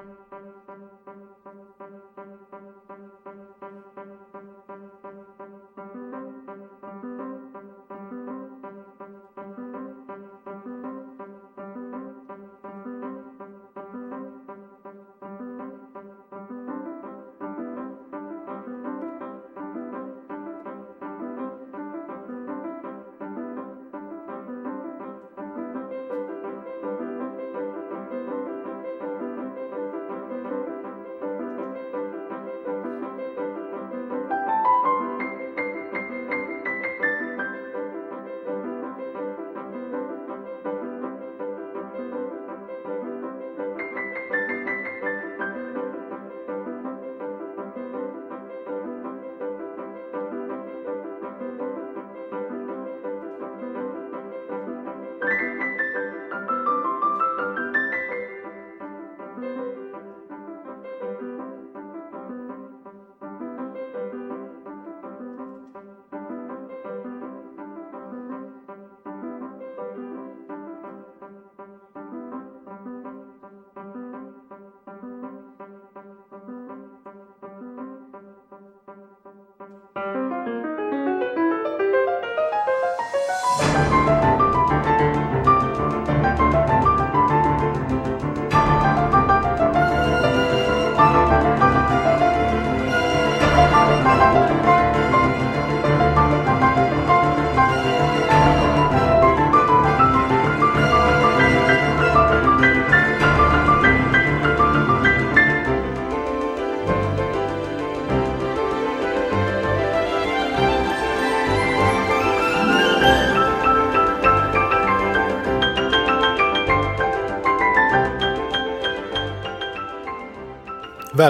Thank you.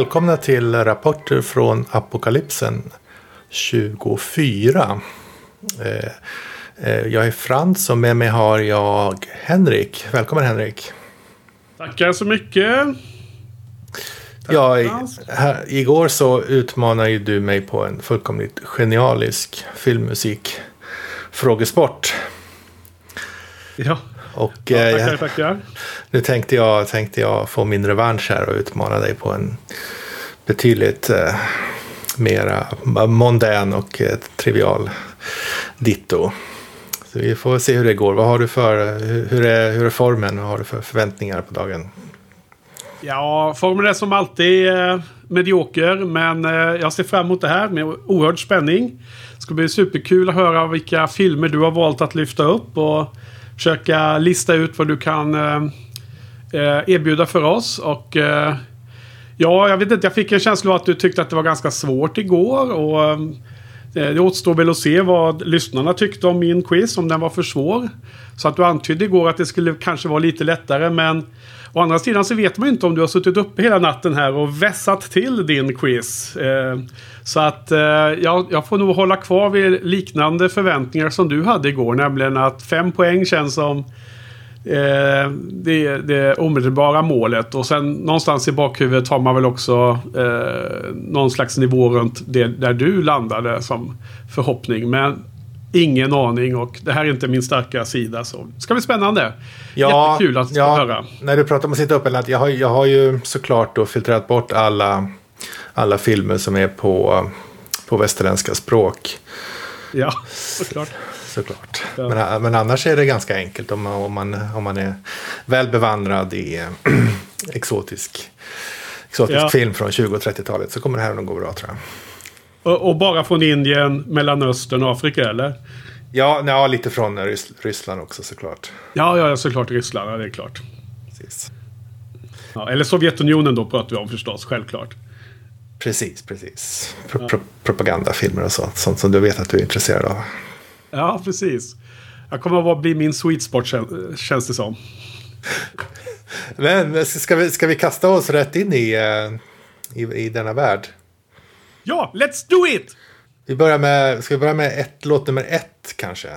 Välkomna till Rapporter från Apokalypsen 24. Eh, eh, jag är Frans och med mig har jag Henrik. Välkommen Henrik. Tackar så mycket. Ja, här, igår så utmanade ju du mig på en fullkomligt genialisk filmmusik frågesport. Ja. Och, ja, tackar, eh, tackar. Nu tänkte jag, tänkte jag få min revansch här och utmana dig på en betydligt eh, mera mondän och eh, trivial ditto. Så vi får se hur det går. Vad har du för, hur är, hur är formen? Vad har du för förväntningar på dagen? Ja, formen är som alltid eh, medioker. Men eh, jag ser fram emot det här med oerhörd spänning. Det ska bli superkul att höra vilka filmer du har valt att lyfta upp. Och försöka lista ut vad du kan eh, eh, erbjuda för oss. Och eh, ja, jag vet inte, jag fick en känsla av att du tyckte att det var ganska svårt igår. Och eh, det återstår väl att se vad lyssnarna tyckte om min quiz, om den var för svår. Så att du antydde igår att det skulle kanske vara lite lättare, men Å andra sidan så vet man ju inte om du har suttit uppe hela natten här och vässat till din quiz. Eh, så att eh, jag, jag, får nog hålla kvar vid liknande förväntningar som du hade igår. Nämligen att fem poäng känns som eh, det, det omedelbara målet. Och sen någonstans i bakhuvudet har man väl också eh, någon slags nivå runt det där du landade som förhoppning. Men ingen aning och det här är inte min starka sida. Så det ska bli spännande. Ja, Jättekul att ja, höra. När du pratar om att sitta upp, jag har, jag har ju såklart då filtrerat bort alla, alla filmer som är på, på västerländska språk. Ja, såklart. Såklart. Ja. Men, men annars är det ganska enkelt om man, om man, om man är väl bevandrad i exotisk, exotisk ja. film från 20 och 30-talet så kommer det här nog gå bra tror jag. Och, och, bara från Indien, Mellanöstern och Afrika eller? Ja, ja lite från Rys Ryssland också såklart. Ja, ja, såklart Ryssland. Ja, det är klart. Precis. Ja, eller Sovjetunionen då pratar vi om förstås, självklart. Precis, precis. Pro ja. propagandafilmer och sånt. Sånt som du vet att du är intresserad av. Ja, precis. Jag kommer att bli min sweet spot känns det som. Men ska vi, ska vi kasta oss rätt in i, eh, i, i denna värld? Ja, let's do it! Vi börjar med, ska vi börja med ett, låt nummer ett kanske?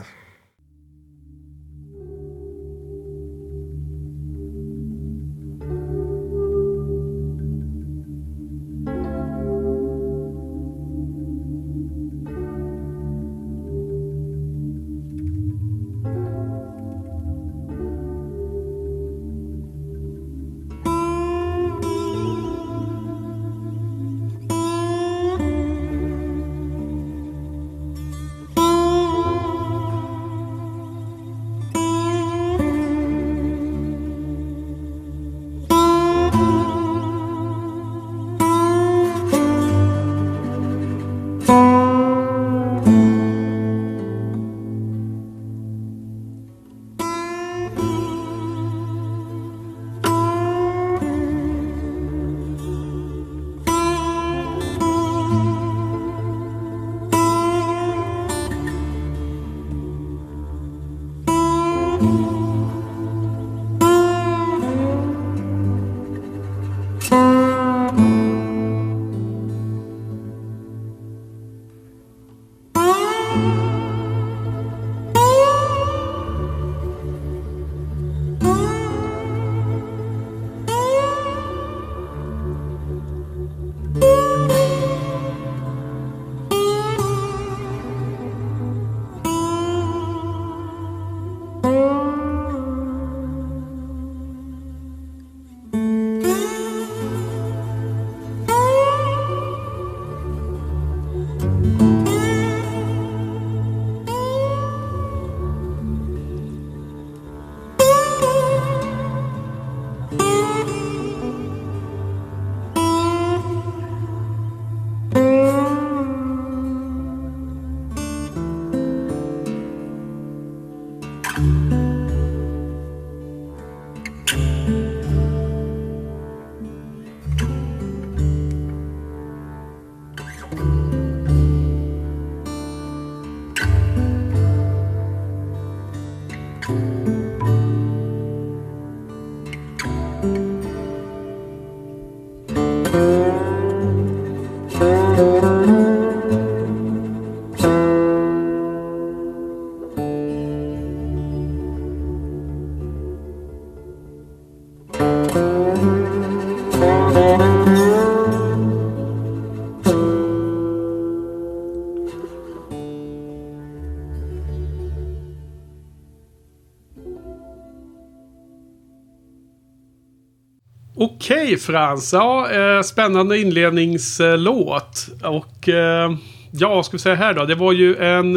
Okej Frans, ja, eh, spännande inledningslåt. Och eh, ja, vad ska vi säga här då? Det var ju en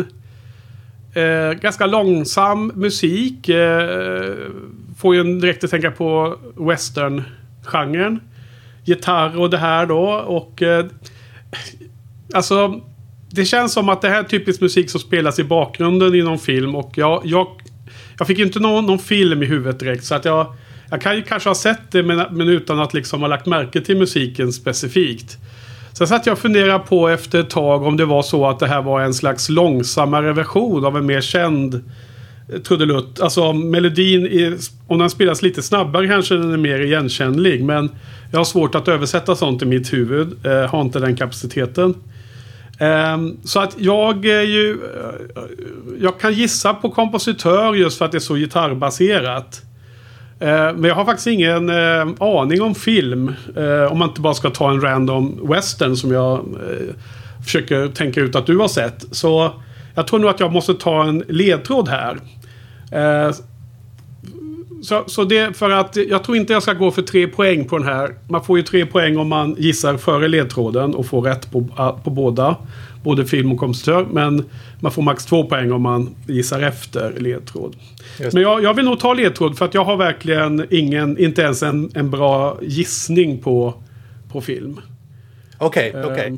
eh, ganska långsam musik. Eh, får ju en direkt att tänka på western-genren. Gitarr och det här då. Och eh, alltså, det känns som att det här är typisk musik som spelas i bakgrunden i någon film. Och jag, jag, jag fick ju inte någon, någon film i huvudet direkt. Så att jag, jag kan ju kanske ha sett det men, men utan att liksom ha lagt märke till musiken specifikt. Sen satt jag och funderade på efter ett tag om det var så att det här var en slags långsammare version av en mer känd eh, trudelutt. Alltså melodin, är, om den spelas lite snabbare kanske den är mer igenkännlig. Men jag har svårt att översätta sånt i mitt huvud. Eh, har inte den kapaciteten. Eh, så att jag är ju... Eh, jag kan gissa på kompositör just för att det är så gitarrbaserat. Eh, men jag har faktiskt ingen eh, aning om film. Eh, om man inte bara ska ta en random western som jag försöker tänka ut att du har sett. Så jag tror nog att jag måste ta en ledtråd här. Så, så det för att jag tror inte jag ska gå för tre poäng på den här. Man får ju tre poäng om man gissar före ledtråden och får rätt på, på båda. Både film och kompositör. Men man får max två poäng om man gissar efter ledtråd. Men jag, jag, vill nog ta ledtråd för att jag har verkligen ingen, inte ens en, en bra gissning på, på film. Okej, okay, okej.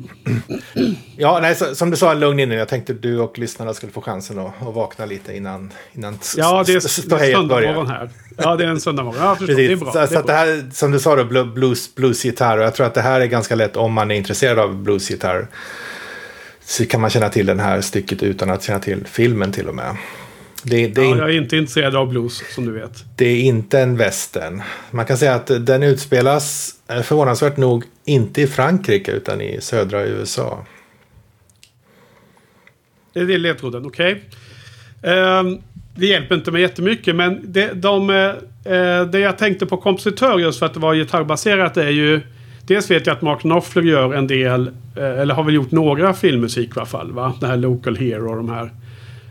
Okay. Ja, nej, så, som du sa, lugn inne. Jag tänkte att du och lyssnarna skulle få chansen att, att vakna lite innan, innan Ja, det är, är söndagmorgon här. Ja, det är en söndagmorgon. Ja, förstår, det är bra. Så, det, så bra. det här, som du sa då, blues, bluesgitarr. Och jag tror att det här är ganska lätt om man är intresserad av bluesgitarr. Så kan man känna till det här stycket utan att känna till filmen till och med. Det, det ja, jag är inte intresserad av blues som du vet. Det är inte en western. Man kan säga att den utspelas eh, förvånansvärt nog inte i Frankrike utan i södra USA. Det är ledtråden, okej. Okay. Um, det hjälper inte mig jättemycket men det, de, uh, det jag tänkte på kompositör just för att det var gitarrbaserat är ju Dels vet jag att Mark Knopfler gör en del, uh, eller har väl gjort några filmmusik i alla fall. Va? Det här Local Hero och de här.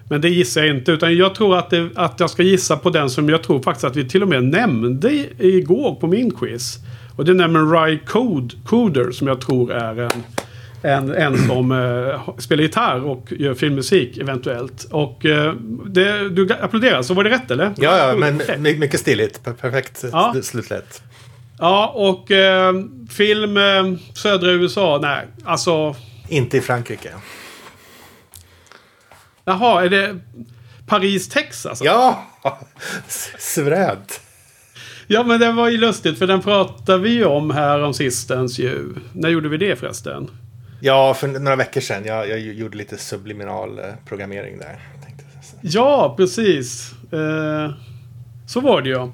Men det gissar jag inte. Utan jag tror att, det, att jag ska gissa på den som jag tror faktiskt att vi till och med nämnde igår på min quiz. Och det är nämligen Ry Code, Coder som jag tror är en, en, en som uh, spelar gitarr och gör filmmusik eventuellt. Och uh, det, du applåderar, så var det rätt eller? Ja, ja men mycket stiligt. Perfekt ja. slutlätt. Ja, och uh, film södra USA, nej, alltså... Inte i Frankrike. Jaha, är det Paris, Texas? Ja, suveränt. Ja, men det var ju lustigt för den pratade vi om här om sistens ju. När gjorde vi det förresten? Ja, för några veckor sedan. Jag, jag gjorde lite subliminal eh, programmering där. Ja, precis. Eh, så var det ju.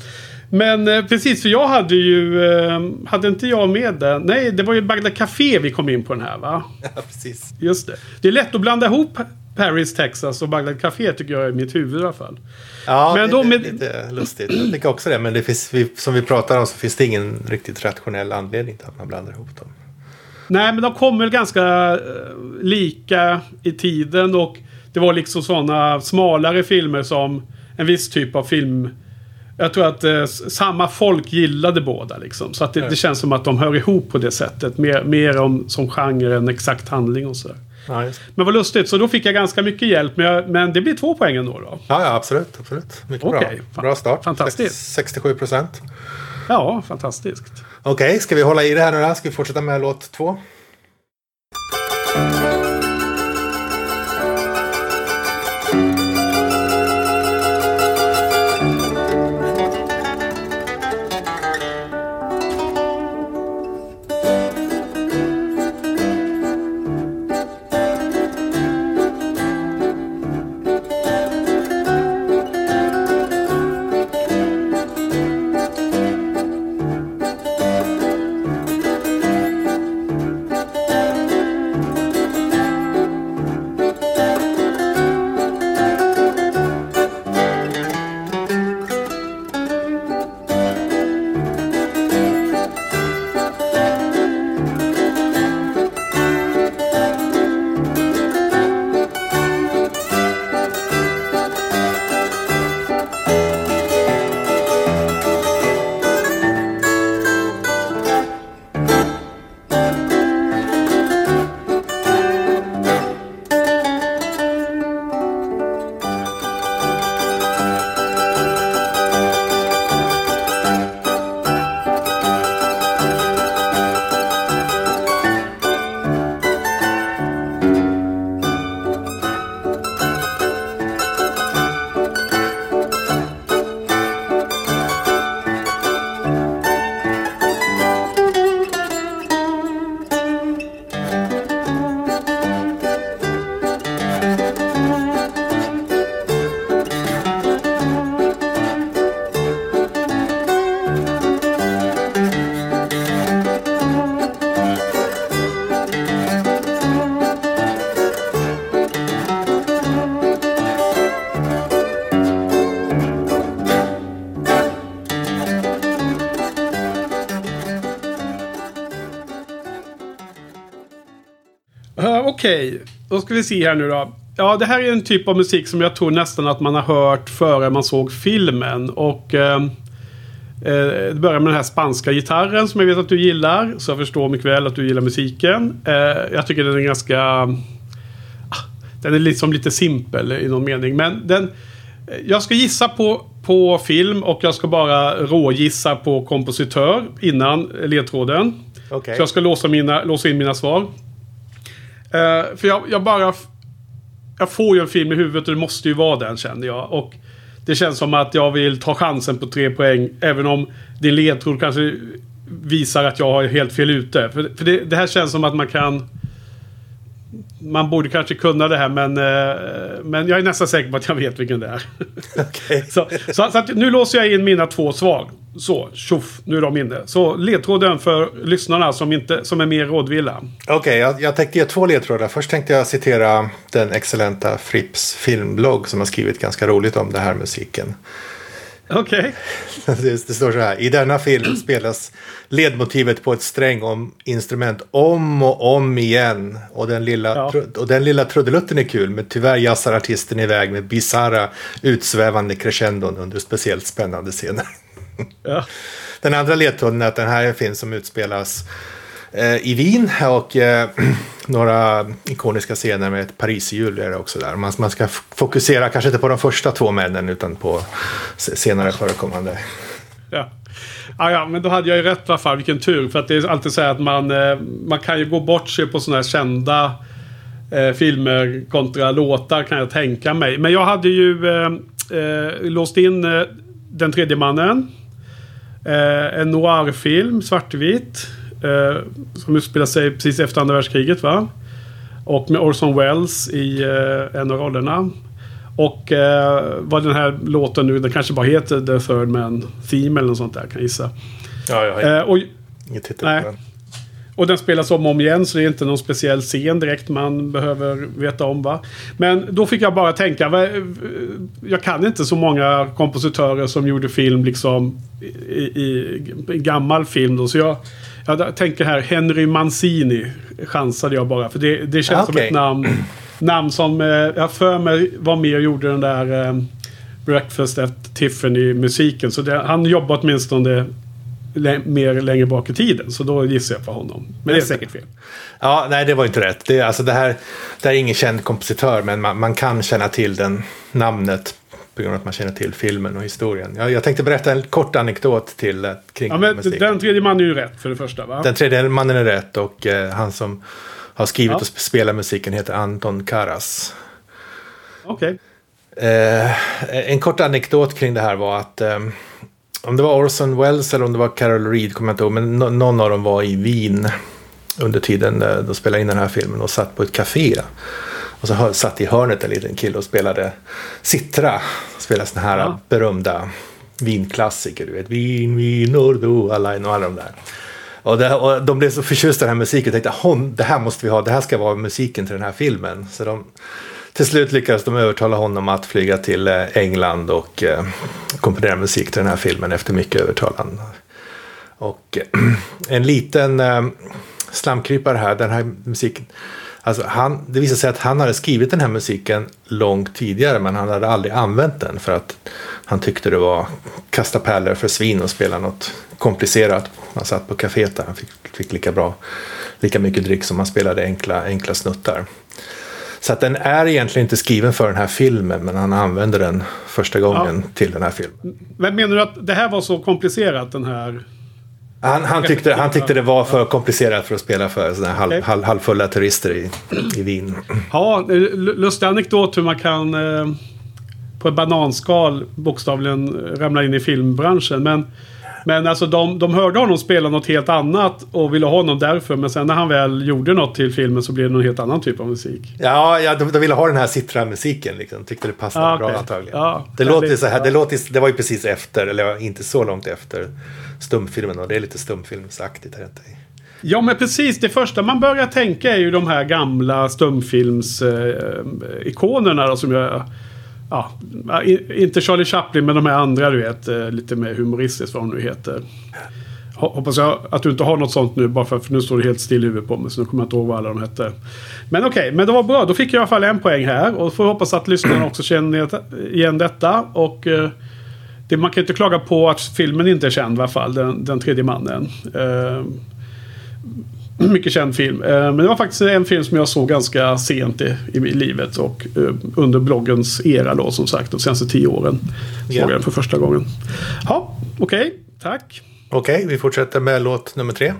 Men eh, precis, för jag hade ju... Eh, hade inte jag med den? Nej, det var ju Bagdad Café vi kom in på den här va? Ja, precis. Just det. Det är lätt att blanda ihop Paris, Texas och Bagdad Café tycker jag är mitt huvud i alla fall. Ja, men då med... lite lustigt. Jag tycker också det. Men det finns, som vi pratar om så finns det ingen riktigt rationell anledning till att man blandar ihop dem. Nej, men de kommer ganska uh, lika i tiden och det var liksom sådana smalare filmer som en viss typ av film. Jag tror att uh, samma folk gillade båda liksom. Så att det, det, känns som att de hör ihop på det sättet. Mer, mer om, som genre än exakt handling och sådär. Ja, men vad lustigt, så då fick jag ganska mycket hjälp. Men, jag, men det blir två poäng ändå då? Ja, ja absolut. absolut. Mycket okay. bra. Bra start. Fantastiskt. 67 procent. Ja, fantastiskt. Okej, okay, ska vi hålla i det här nu då? Ska vi fortsätta med låt två? Uh, Okej, okay. då ska vi se här nu då. Ja, det här är en typ av musik som jag tror nästan att man har hört före man såg filmen. Och uh, det börjar med den här spanska gitarren som jag vet att du gillar. Så jag förstår mycket väl att du gillar musiken. Uh, jag tycker den är ganska... Ah, den är liksom lite simpel i någon mening. Men den... Jag ska gissa på, på film och jag ska bara rågissa på kompositör innan ledtråden. Okay. Så jag ska låsa, mina, låsa in mina svar. Eh, för jag, jag, bara... Jag får ju en film i huvudet och det måste ju vara den känner jag. Och det känns som att jag vill ta chansen på tre poäng. Även om din ledtråd kanske visar att jag har helt fel ute. För, för det, det, här känns som att man kan man borde kanske kunna det här men, eh, men jag är nästan säker på att jag vet vilken det är. Okay. så, så, så nu låser jag in mina två svar. Så, tjoff, nu är de inne. Så ledtråden för lyssnarna som, inte, som är mer rådvilla. Okej, okay, jag, jag tänkte ge två ledtrådar. Först tänkte jag citera den excellenta Fripps filmblogg som har skrivit ganska roligt om det här musiken. Okej. Okay. Det, det, står så här. I denna film spelas ledmotivet på ett sträng om instrument om och om igen. Och den lilla, ja. och den lilla trudelutten är kul. Men tyvärr jassar artisten iväg med bisarra utsvävande crescendon under speciellt spännande scener. Ja. Den andra ledtråden är att den här är en film som utspelas Eh, i Wien och eh, några ikoniska scener med ett Pariserhjul är det också där. Man, man ska fokusera kanske inte på de första två männen utan på senare förekommande. Ja. Ah, ja, men då hade jag ju rätt i alla fall. Vilken tur. För att det är alltid så här att man, eh, man kan ju gå bort sig på sådana här kända eh, filmer kontra låtar kan jag tänka mig. Men jag hade ju eh, eh låst in eh, Den tredje mannen. Eh, en noirfilm, svartvit. Eh, som utspelar sig precis efter andra världskriget va? Och med Orson Welles i eh, en av rollerna. Och eh, vad den här låten nu, den kanske bara heter The Third Man Theme eller något sånt där kan jag gissa. Ja, jag har eh, och, inget titel på den. Och den spelas om och om igen så det är inte någon speciell scen direkt man behöver veta om. va. Men då fick jag bara tänka. Jag kan inte så många kompositörer som gjorde film liksom i, i, i gammal film. Då, så jag, jag tänker här Henry Mancini chansade jag bara. För det, det känns okay. som ett namn, namn som eh, jag för mig var med och gjorde den där eh, Breakfast at Tiffany-musiken. Så det, han jobbar åtminstone mer längre bak i tiden. Så då gissar jag på honom. Men det är säkert fel. Ja, nej det var inte rätt. Det, alltså det, här, det här är ingen känd kompositör men man, man kan känna till den namnet på grund av att man känner till filmen och historien. Jag, jag tänkte berätta en kort anekdot till eh, kring ja, men Den tredje mannen är ju rätt för det första va? Den tredje mannen är rätt och eh, han som har skrivit ja. och spelat musiken heter Anton Karas. Okej. Okay. Eh, en kort anekdot kring det här var att eh, om det var Orson Welles eller om det var Carol Reed, kommer jag inte ihåg, men no någon av dem var i Wien under tiden eh, de spelade in den här filmen och satt på ett café. Och så satt i hörnet en liten kille och spelade Citra. Spelade sådana här ja. berömda vinklassiker. Du vet, Vin, vinor, du, alla, och alla de där. Och, det, och de blev så förtjusta i den här musiken och tänkte det här måste vi ha, det här ska vara musiken till den här filmen. Så de, till slut lyckades de övertala honom att flyga till eh, England och eh, komponera musik till den här filmen efter mycket övertalande. Och eh, en liten eh, slamkrypare här, den här musiken Alltså han, det visade sig att han hade skrivit den här musiken långt tidigare men han hade aldrig använt den för att han tyckte det var kasta pärlor för svin och spela något komplicerat. Han satt på kaféet där, han fick, fick lika bra, lika mycket dryck som han spelade enkla, enkla snuttar. Så att den är egentligen inte skriven för den här filmen men han använder den första gången ja. till den här filmen. Men menar du att det här var så komplicerat den här han, han, tyckte, han tyckte det var för komplicerat för att spela för sådana halv, halv, halvfulla turister i, i Wien. Ja, lustig anekdot hur man kan eh, på ett bananskal bokstavligen ramla in i filmbranschen. Men, men alltså de, de hörde honom spela något helt annat och ville ha honom därför. Men sen när han väl gjorde något till filmen så blev det någon helt annan typ av musik. Ja, ja de, de ville ha den här Citra-musiken. Liksom. Tyckte det passade ah, okay. bra antagligen. Ja, det, låter så här, det, låter, det var ju precis efter, eller inte så långt efter stumfilmen och det är lite stumfilmsaktigt. Är det inte? Ja men precis, det första man börjar tänka är ju de här gamla stumfilmsikonerna eh, som jag... Ja, inte Charlie Chaplin men de här andra du vet. Eh, lite mer humoristiskt vad de nu heter. Hoppas jag att du inte har något sånt nu bara för att nu står det helt still i huvudet på mig. Så nu kommer jag inte ihåg vad alla de hette. Men okej, okay, men det var bra. Då fick jag i alla fall en poäng här. Och får hoppas att lyssnarna också känner igen detta. Och eh, det, man kan inte klaga på att filmen inte är känd i alla fall. Den, den tredje mannen. Eh, Mycket känd film. Eh, men det var faktiskt en film som jag såg ganska sent i, i livet. Och eh, under bloggens era då som sagt. De senaste tio åren. Såg jag den för första gången. Ja, okej. Okay, tack. Okej, okay, vi fortsätter med låt nummer tre.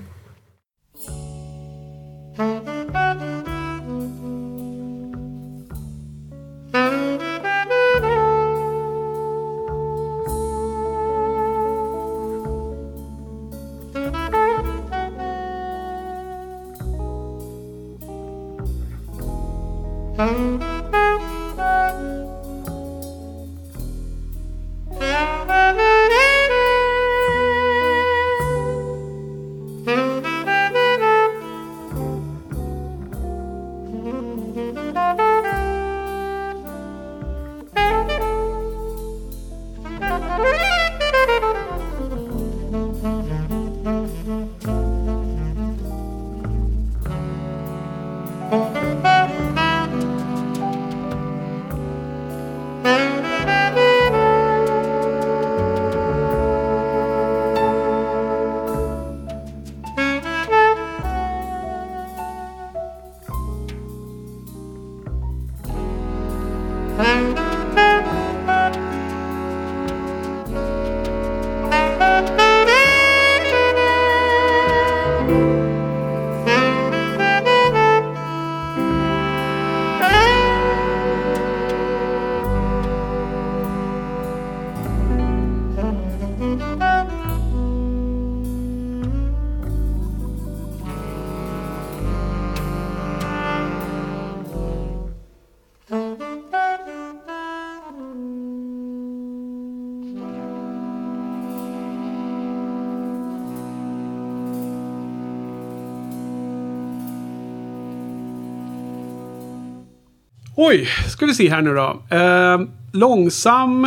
Oj, ska vi se här nu då. Eh, långsam,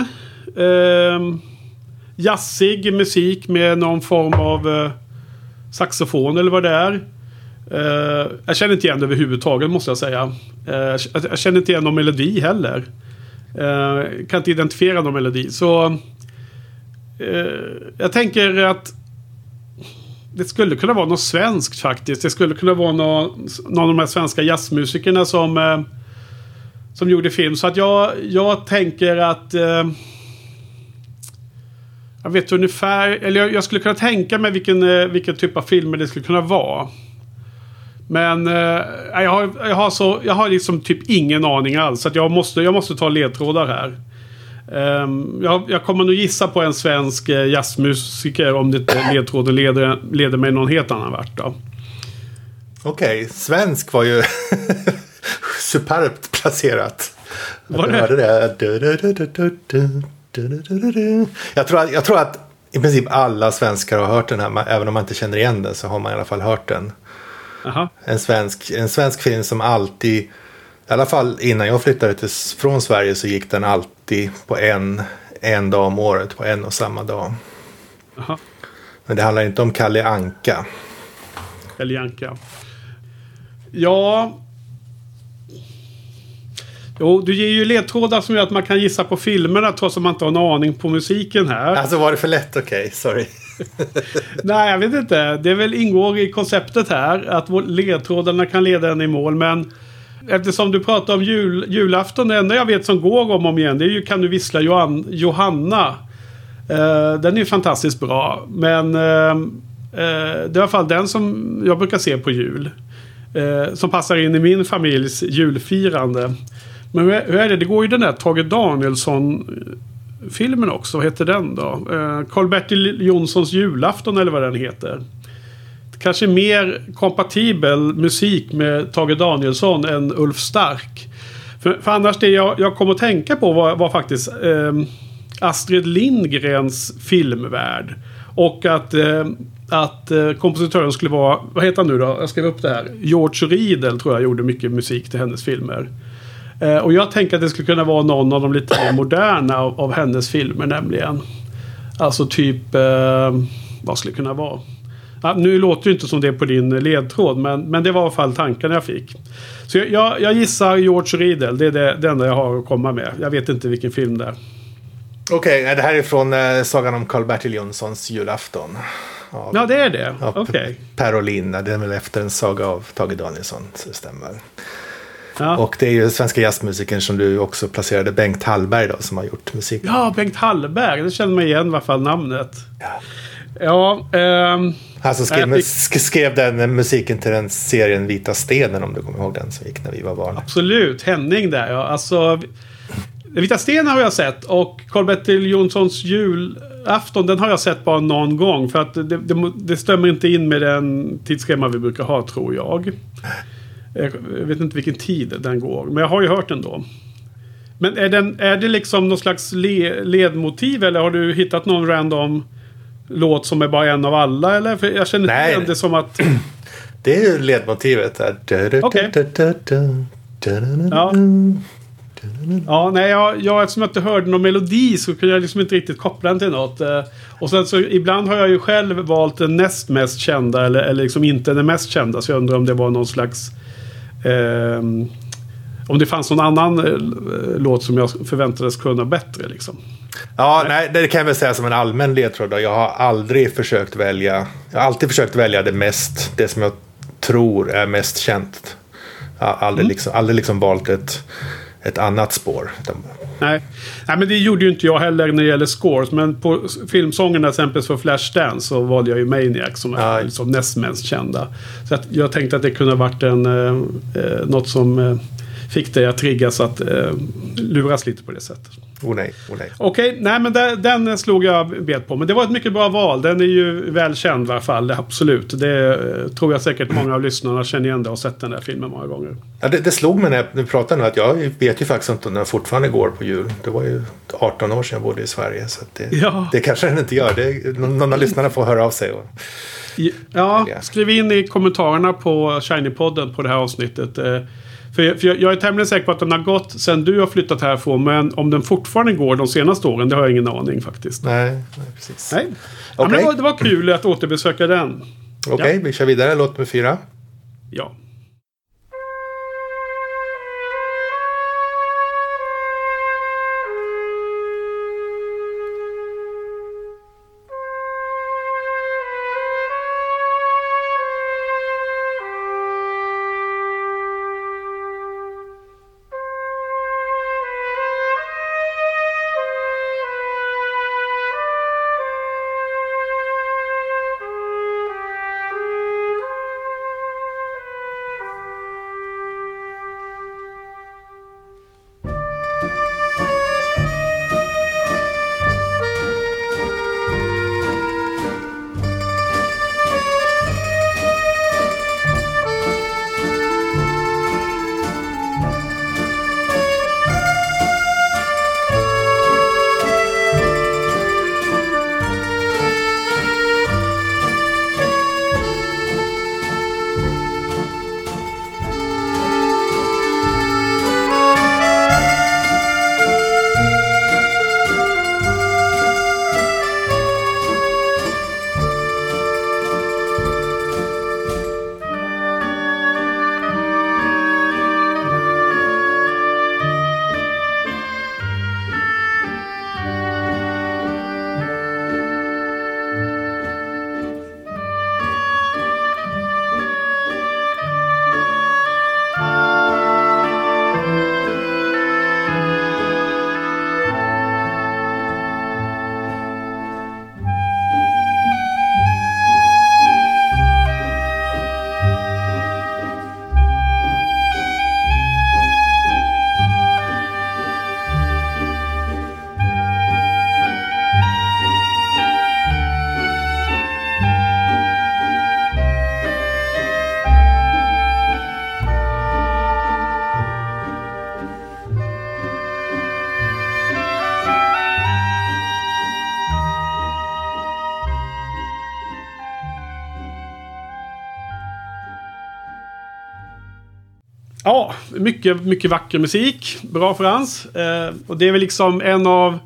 eh, jazzig musik med någon form av eh, saxofon eller vad det är. Eh, jag känner inte igen det överhuvudtaget måste jag säga. Eh, jag känner inte igen någon melodi heller. Eh, kan inte identifiera någon melodi. Så eh, jag tänker att det skulle kunna vara något svenskt faktiskt. Det skulle kunna vara någon, någon av de här svenska jazzmusikerna som eh, som gjorde film. Så att jag, jag tänker att... Eh, jag vet ungefär, eller jag, jag, skulle kunna tänka mig vilken, eh, vilken typ av filmer det skulle kunna vara. Men eh, jag, har, jag, har så, jag har liksom typ ingen aning alls. Så att jag, måste, jag måste ta ledtrådar här. Um, jag, jag, kommer nog gissa på en svensk eh, jazzmusiker om det inte ledtråden leder, leder mig någon helt annan vart. Okej, okay, svensk var ju superbt placerat. Var det? det? Jag tror, att, jag tror att i princip alla svenskar har hört den här. Även om man inte känner igen den så har man i alla fall hört den. Aha. En, svensk, en svensk film som alltid, i alla fall innan jag flyttade till, från Sverige så gick den alltid på en, en dag om året. På en och samma dag. Aha. Men det handlar inte om Kalle Anka. Kalle Anka. Ja, Jo, du ger ju ledtrådar som gör att man kan gissa på filmerna trots att man inte har en aning på musiken här. Alltså var det för lätt? Okej, okay, sorry. Nej, jag vet inte. Det väl ingår i konceptet här att ledtrådarna kan leda en i mål. Men eftersom du pratar om jul, julafton, det enda jag vet som går om och om igen det är ju Kan du vissla Johan, Johanna. Uh, den är ju fantastiskt bra. Men uh, uh, det är i alla fall den som jag brukar se på jul. som passar in i min familjs julfirande. Men hur är det? Det går ju den där Tage Danielsson-filmen också. Vad heter den då? Eh, Karl-Bertil eh, Jonssons julafton eller vad den heter. Kanske mer kompatibel musik med Tage Danielsson än Ulf Stark. För, för annars det jag, jag kom att tänka på var, var faktiskt eh, Astrid Lindgrens filmvärld. Och att, eh, att eh, kompositören skulle vara, vad heter han nu då? Jag skrev upp det här. George Riedel tror jag gjorde mycket musik till hennes filmer. Eh, och jag tänker att det skulle kunna vara någon av de lite mer moderna av, av hennes filmer nämligen. Alltså typ, eh, vad skulle det kunna vara? Ja, nu låter det inte som det på din ledtråd, men, men det var i alla fall tanken jag fick. Så jag, jag, jag gissar George Riedel. Det är det, det enda jag har att komma med. Jag vet inte vilken film det är. Okej, okay, det här är från eh, Sagan om Karl-Bertil Jonssons julafton. Av, ja, det är det. Okej. Okay. Per Olin. Det är väl efter en saga av Tage Danielsson. Så det stämmer. Ja. Och det är ju svenska jazzmusikern som du också placerade, Bengt Hallberg då, som har gjort musik. Ja, Bengt Hallberg. Det känner man igen i alla fall namnet. Ja. Ja, ehm, Han som skrev, skrev den musiken till den serien Vita stenen om du kommer ihåg den som gick när vi var barn. Absolut, Henning där ja. Alltså, Vita stenen har jag sett och Karl-Bertil Jonssons julafton den har jag sett bara någon gång. För att det, det, det stämmer inte in med den tidsschema vi brukar ha tror jag. Jag vet inte vilken tid den går. Men jag har ju hört den då. Men är, den, är det liksom någon slags le, ledmotiv eller har du hittat någon random låt som är bara en av alla? Eller? För jag känner inte igen det som att... Det är ju ledmotivet. Okej. Okay. Ja. Ja, nej, jag, jag, eftersom jag inte hörde någon melodi så kunde jag liksom inte riktigt koppla den till något. Eh, och sen så ibland har jag ju själv valt den näst mest kända eller, eller liksom inte den mest kända. Så jag undrar om det var någon slags... Eh, om det fanns någon annan eh, låt som jag förväntades kunna bättre liksom. Ja, nej, det kan jag väl säga som en allmän ledtråd. Jag har aldrig försökt välja. Jag har alltid försökt välja det mest, det som jag tror är mest känt. Jag har aldrig, mm. liksom, aldrig liksom valt ett, ett annat spår. Nej. nej, men det gjorde ju inte jag heller när det gäller scores. Men på filmsångerna exempelvis för Flashdance så valde jag ju Maniac som är liksom näst mest kända. Så att jag tänkte att det kunde ha varit en, eh, eh något som eh, fick dig att triggas att eh, luras lite på det sättet. Oh nej, oh nej. Okej, okay, nej men den, den slog jag bet på. Men det var ett mycket bra val. Den är ju välkänd i alla fall, absolut. Det eh, tror jag säkert många av lyssnarna känner igen det och sett den där filmen många gånger. Ja, det, det slog mig när jag pratade nu att jag vet ju faktiskt inte om den fortfarande går på jul. Det var ju 18 år sedan jag bodde i Sverige. Så det, ja. det kanske den inte gör. Det, någon av lyssnarna får höra av sig. Och... Ja, skriv in i kommentarerna på Shiny-podden på det här avsnittet. För, jag, för jag är tämligen säker på att den har gått sen du har flyttat härifrån. Men om den fortfarande går de senaste åren, det har jag ingen aning faktiskt. Nej, nej precis. Nej. Okay. Ja, det, var, det var kul att återbesöka den. Okej, okay, ja. vi kör vidare. Låt med fyra. Ja. Mycket, mycket vacker musik. Bra Frans. Eh, och det är väl liksom en av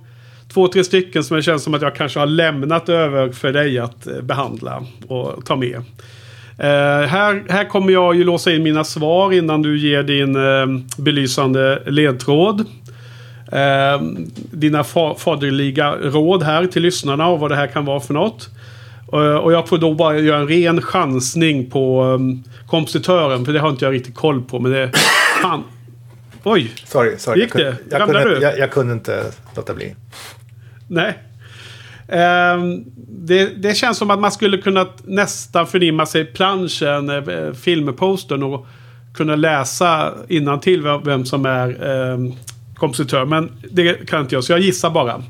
två, tre stycken som jag känner som att jag kanske har lämnat över för dig att eh, behandla och ta med. Eh, här, här kommer jag ju låsa in mina svar innan du ger din eh, belysande ledtråd. Eh, dina fa faderliga råd här till lyssnarna och vad det här kan vara för något. Eh, och jag får då bara göra en ren chansning på um, kompositören. För det har inte jag riktigt koll på. Men det... Fan. Oj! Sorry, sorry. Gick det? Jag, jag, kunde, jag, jag kunde inte låta bli. Nej. Um, det, det, känns som att man skulle kunna nästan förnimma sig planschen, eh, filmpostern och kunna läsa innan till vem, vem som är eh, kompositör. Men det kan inte jag, så jag gissar bara.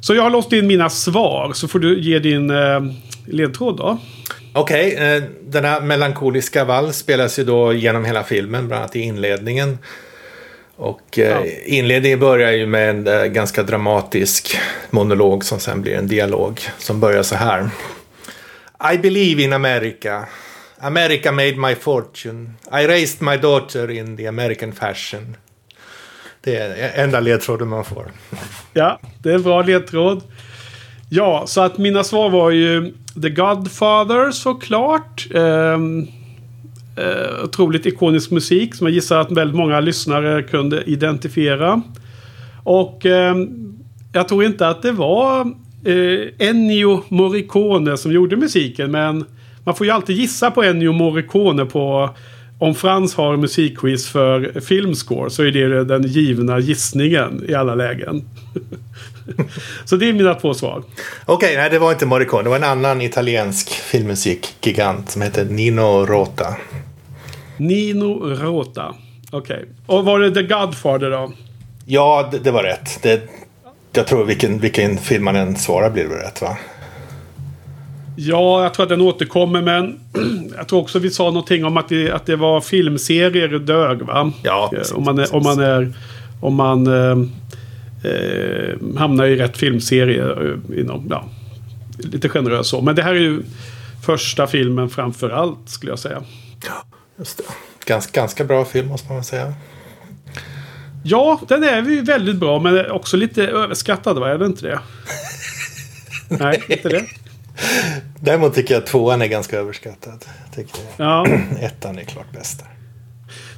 Så jag har låst in mina svar, så får du ge din eh, ledtråd då. Okej, okay, eh, den här melankoliska vals spelas ju då genom hela filmen, bland annat i inledningen. Och eh, ja. inledningen börjar ju med en eh, ganska dramatisk monolog som sen blir en dialog som börjar så här. I believe in America. America made my fortune. I raised my daughter in the American fashion. Det är enda ledtråden man får. Ja, det är en bra ledtråd. Ja, så att mina svar var ju The Godfather såklart. Um, eh, otroligt ikonisk musik som jag gissar att väldigt många lyssnare kunde identifiera. Och eh, jag tror inte att det var eh, Ennio Morricone som gjorde musiken. Men man får ju alltid gissa på Ennio Morricone på om Frans har musikquiz för filmscore så är det den givna gissningen i alla lägen. så det är mina två svar. Okej, okay, nej det var inte Morricone. Det var en annan italiensk filmmusikgigant som heter Nino Rota. Nino Rota. Okej. Okay. Och var det The Godfather då? Ja, det, det var rätt. Det, jag tror vilken, vilken film man än svarar blir det rätt va? Ja, jag tror att den återkommer men jag tror också vi sa någonting om att det, att det var filmserier dög va? Ja, precis, om man är, om man är om man eh, eh, hamnar i rätt filmserie eh, inom, ja, lite generöst så. Men det här är ju första filmen framför allt skulle jag säga. Ja. Just det. Ganska, ganska bra film måste man säga. Ja, den är ju väldigt bra men också lite överskattad, va? Är det inte det? Nej, inte det. Däremot tycker jag att tvåan är ganska överskattad. Tycker ja. Ettan är klart bäst.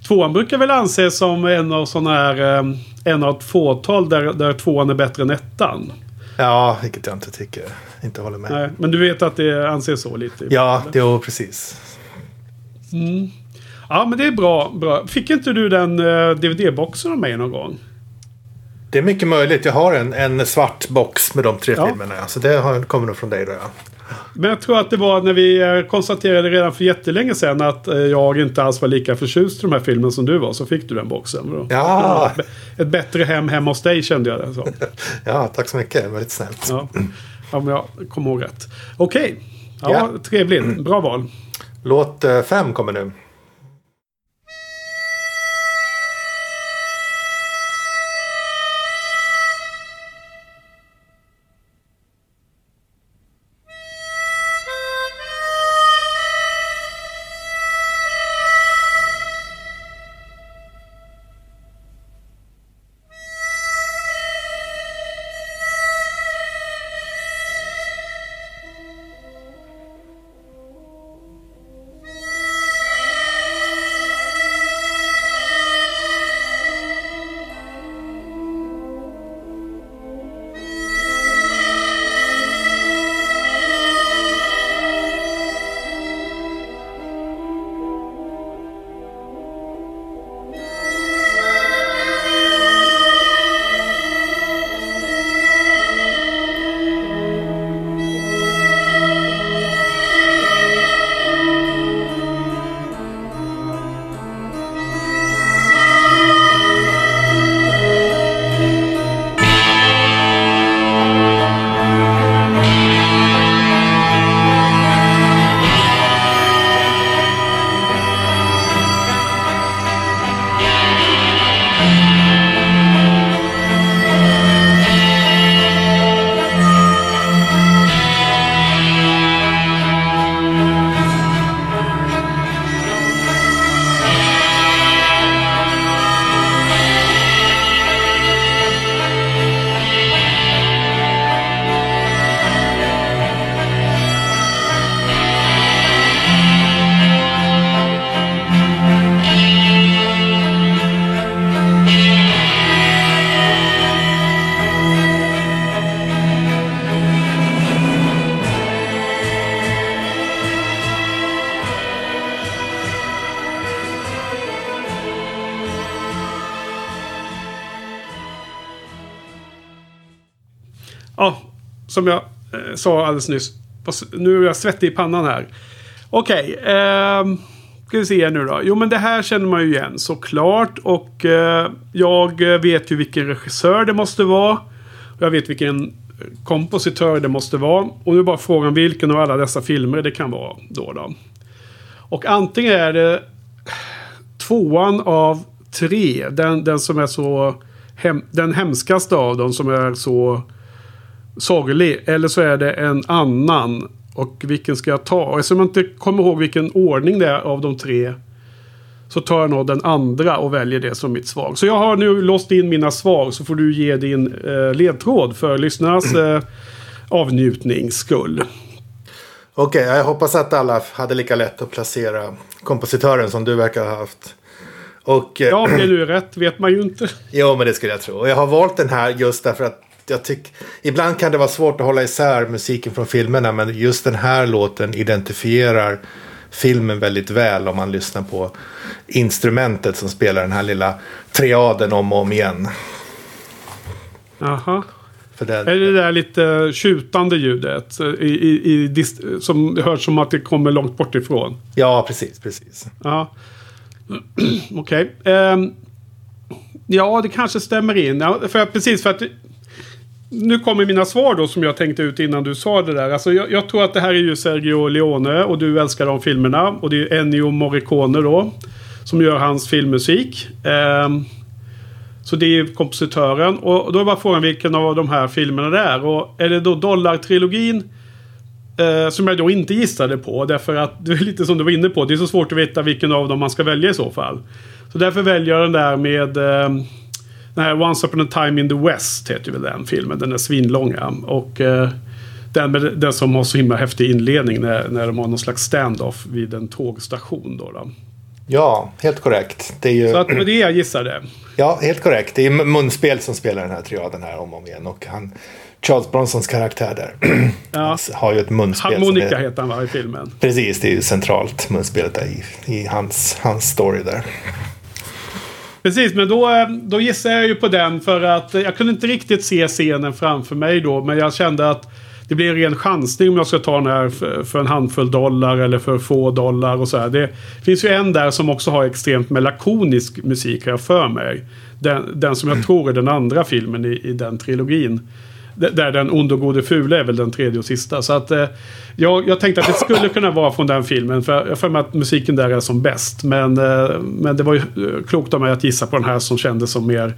Tvåan brukar väl anses som en av sådana här... Eh, en av ett fåtal där, där tvåan är bättre än ettan. Ja, vilket jag inte tycker. Inte håller med. Nej, men du vet att det anses så lite? Ja, det, jo, precis. Mm. Ja, men det är bra. bra. Fick inte du den uh, DVD-boxen av mig någon gång? Det är mycket möjligt. Jag har en, en svart box med de tre ja. filmerna. Så det har, kommer nog från dig då ja. Men jag tror att det var när vi eh, konstaterade redan för jättelänge sedan att eh, jag inte alls var lika förtjust i de här filmerna som du var. Så fick du den boxen. Ja. Ett bättre hem hemma hos dig kände jag det som. Ja, tack så mycket. Väldigt snällt. Ja, ja men jag kommer ihåg rätt. Okej. Okay. Ja, ja, trevligt. Bra val. Låt fem kommer nu. Som jag eh, sa alldeles nyss. Nu är jag svettig i pannan här. Okej. Okay, eh, ska vi se nu då. Jo men det här känner man ju igen såklart. Och eh, jag vet ju vilken regissör det måste vara. Jag vet vilken kompositör det måste vara. Och nu är bara frågan vilken av alla dessa filmer det kan vara då. då. Och antingen är det tvåan av tre. Den, den som är så... Hem, den hemskaste av dem som är så sorglig. Eller så är det en annan. Och vilken ska jag ta? Och eftersom jag inte kommer ihåg vilken ordning det är av de tre. Så tar jag nog den andra och väljer det som mitt svar. Så jag har nu låst in mina svar. Så får du ge din eh, ledtråd för lyssnarnas eh, avnjutnings skull. Okej, okay, jag hoppas att alla hade lika lätt att placera kompositören som du verkar ha haft. Och, eh, ja, nu är rätt vet man ju inte. Jo, men det skulle jag tro. Och jag har valt den här just därför att jag tycker... Ibland kan det vara svårt att hålla isär musiken från filmerna. Men just den här låten identifierar filmen väldigt väl om man lyssnar på instrumentet som spelar den här lilla triaden om och om igen. Jaha. Det, är det där lite tjutande ljudet? I, i, i, som hörs som att det kommer långt bort ifrån? Ja, precis. precis. Ja. Okej. Okay. Um, ehm, ja, det kanske stämmer in. Ja, för, precis, för att nu kommer mina svar då som jag tänkte ut innan du sa det där. Alltså jag, jag, tror att det här är ju Sergio Leone och du älskar de filmerna. Och det är Ennio Morricone då. Som gör hans filmmusik. Um, så det är kompositören. Och då är bara frågan vilken av de här filmerna det är. Och är det då Dollartrilogin Eh, som jag då inte gissade på. Därför att det är lite som du var inne på. Det är så svårt att veta vilken av dem man ska välja i så fall. Så därför väljer jag den där med eh, här Once upon a time in the West heter väl den filmen. Den är svinlånga. Och eh, den, med, den som har så himla häftig inledning när, när de har någon slags stand-off vid en tågstation. Då, då. Ja, helt korrekt. Det är ju... Så att det var det jag gissade. Ja, helt korrekt. Det är munspel som spelar den här triaden här om och om igen. Och han, Charles Bronsons karaktär där ja. har ju ett munspel. Harmonika är... heter han va, i filmen? Precis, det är ju centralt munspelet där i, i hans, hans story där. Precis, men då, eh, då gissar jag ju på den för att eh, jag kunde inte riktigt se scenen framför mig då. Men jag kände att det blir en ren chansning om jag ska ta den här för, för en handfull dollar eller för få dollar och så här. Det finns ju en där som också har extremt melakonisk musik har jag för mig. Den, den som jag tror är den andra filmen i, i den trilogin. Där den ond och gode fule är väl den tredje och sista. Så att eh, jag, jag tänkte att det skulle kunna vara från den filmen. För jag för mig att musiken där är som bäst. Men, eh, men det var ju eh, klokt av mig att gissa på den här som kändes som mer,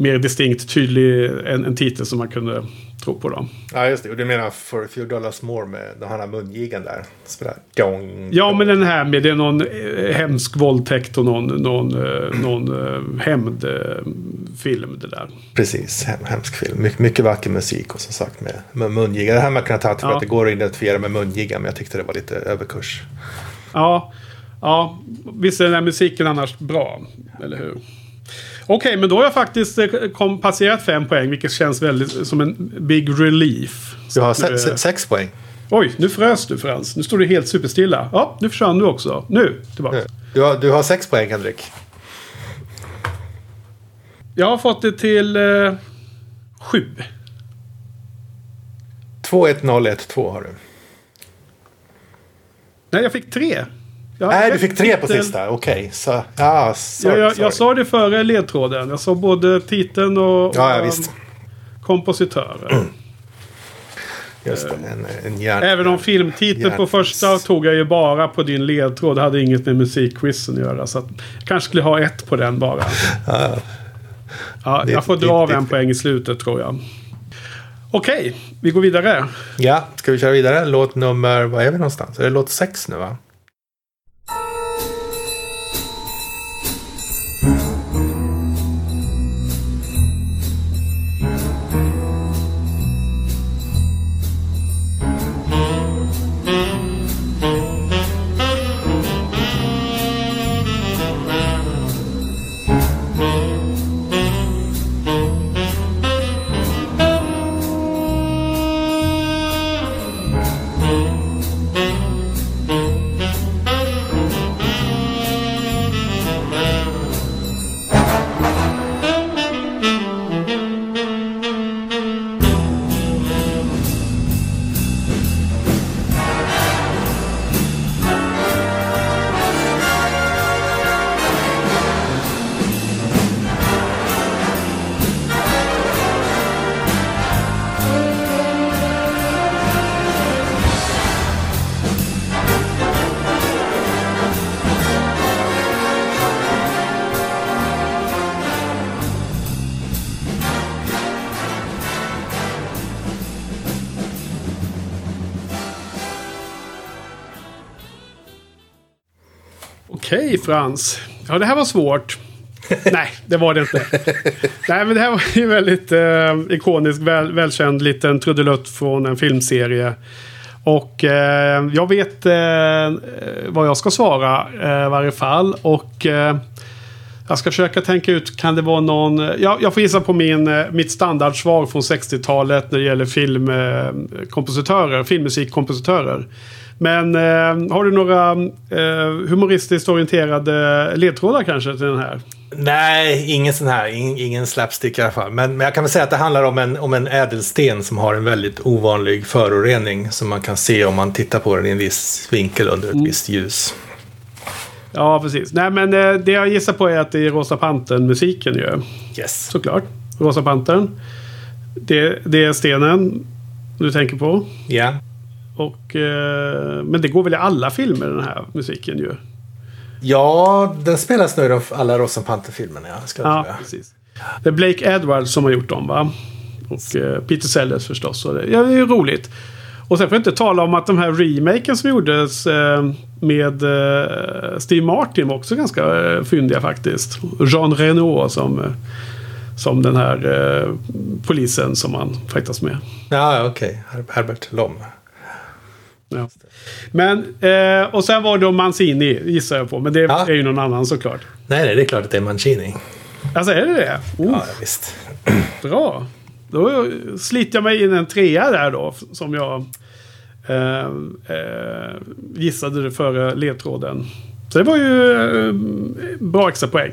mer distinkt tydlig. En, en titel som man kunde tro på dem. Ja, just det. Och du menar For a few dollars more med den här mungigan där? Spelar dong, ja, dong. men den här med det är någon eh, hemsk våldtäkt och någon, någon, eh, någon eh, hämndfilm det där. Precis, hem, hemsk film. My, mycket vacker musik och som sagt med, med mungiga. Det här man kan ta för ja. att det går att identifiera med mungiga men jag tyckte det var lite överkurs. Ja, ja visst är den här musiken annars bra, eller hur? Okej, men då har jag faktiskt eh, kom, passerat fem poäng. Vilket känns väldigt som en big relief. Du har se, se, sex poäng. Oj, nu frös du Frans. Nu står du helt superstilla. Ja, nu försvann du också. Nu, tillbaka. Du har, du har sex poäng Henrik. Jag har fått det till eh, sju. 2-1-0-1-2 har du. Nej, jag fick tre. Nej, du fick tre på sista. Okej. Okay. ja, sorry, jag, jag, jag, sa det före ledtråden. Jag sa både titeln och, ja, ja, visst. kompositören. Mm. Just det, en, en hjärn, Även om filmtiteln på första tog jag ju bara på din ledtråd. Det hade inget med musikquizen att göra. Så att jag kanske skulle ha ett på den bara. Ja, ja jag får dra av en poäng i slutet tror jag. Okej, vi går vidare. Ja, ska vi köra vidare? Låt nummer, vad är vi någonstans? Är det låt sex nu va? Frans. Ja, det här var svårt. Nej, det var det inte. Nej, men det här var ju väldigt eh, ikonisk, väl, välkänd liten trudelutt från en filmserie. Och eh, jag vet eh, vad jag ska svara eh, i varje fall. Och eh, jag ska försöka tänka ut, kan det vara någon... Eh, ja, jag får gissa på min, eh, mitt standardsvar från 60-talet när det gäller filmkompositörer, eh, filmmusikkompositörer. Men eh, har du några eh, humoristiskt orienterade ledtrådar kanske till den här? Nej, ingen sån här. Ingen, ingen slapstick i alla fall. Men, men jag kan väl säga att det handlar om en, om en ädelsten som har en väldigt ovanlig förorening. Som man kan se om man tittar på den i en viss vinkel under ett mm. visst ljus. Ja, precis. Nej, men eh, det jag gissar på är att det är Rosa Pantern-musiken ju. Yes. Såklart. Rosa Pantern. Det, det är stenen du tänker på. Ja. Och, eh, men det går väl i alla filmer den här musiken ju. Ja, den spelas nu i alla Rosa Panther-filmerna. Ja, ja precis. Det är Blake Edwards som har gjort dem va? Och eh, Peter Sellers förstås. Och det, ja, det är roligt. Och sen får jag inte tala om att de här remaken som gjordes eh, med eh, Steve Martin var också ganska eh, fyndiga faktiskt. Jean Reno som, eh, som den här eh, polisen som man fightas med. Ja, okej. Okay. Herbert Lom. Ja. Men, eh, och sen var det Mancini gissar jag på. Men det ja. är ju någon annan såklart. Nej, nej, det är klart att det är Mancini. Alltså är det det? Oh. Ja, visst. Bra. Då sliter jag mig in en trea där då. Som jag eh, eh, gissade före ledtråden. Så det var ju eh, bra extra poäng.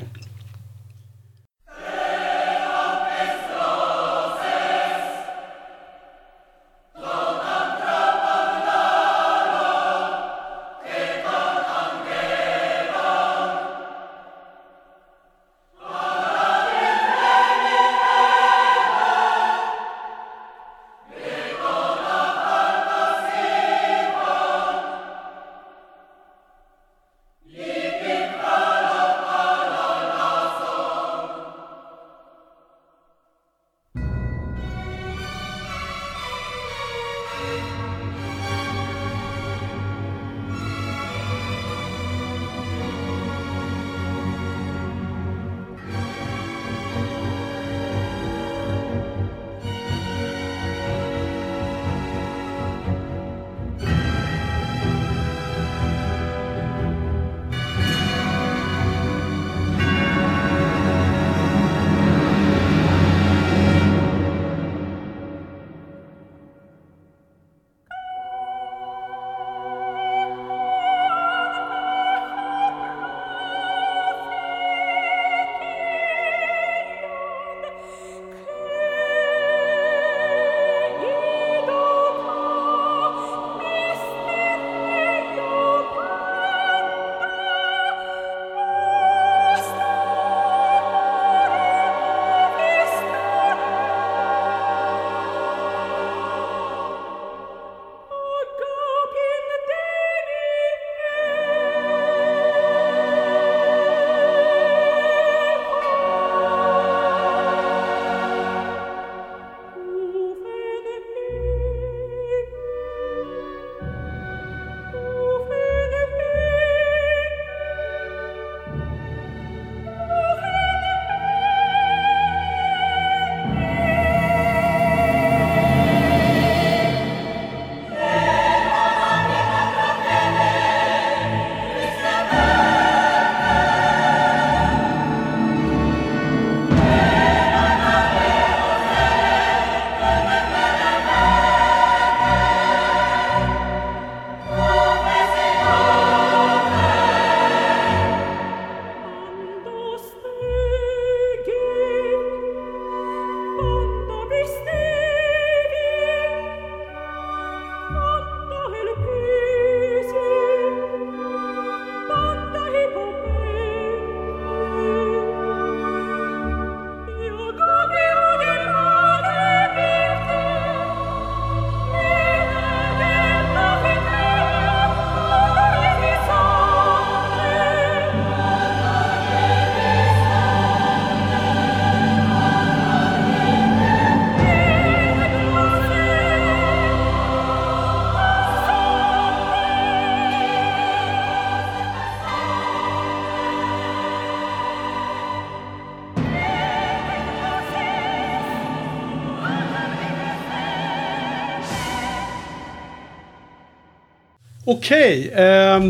Okej. Eh,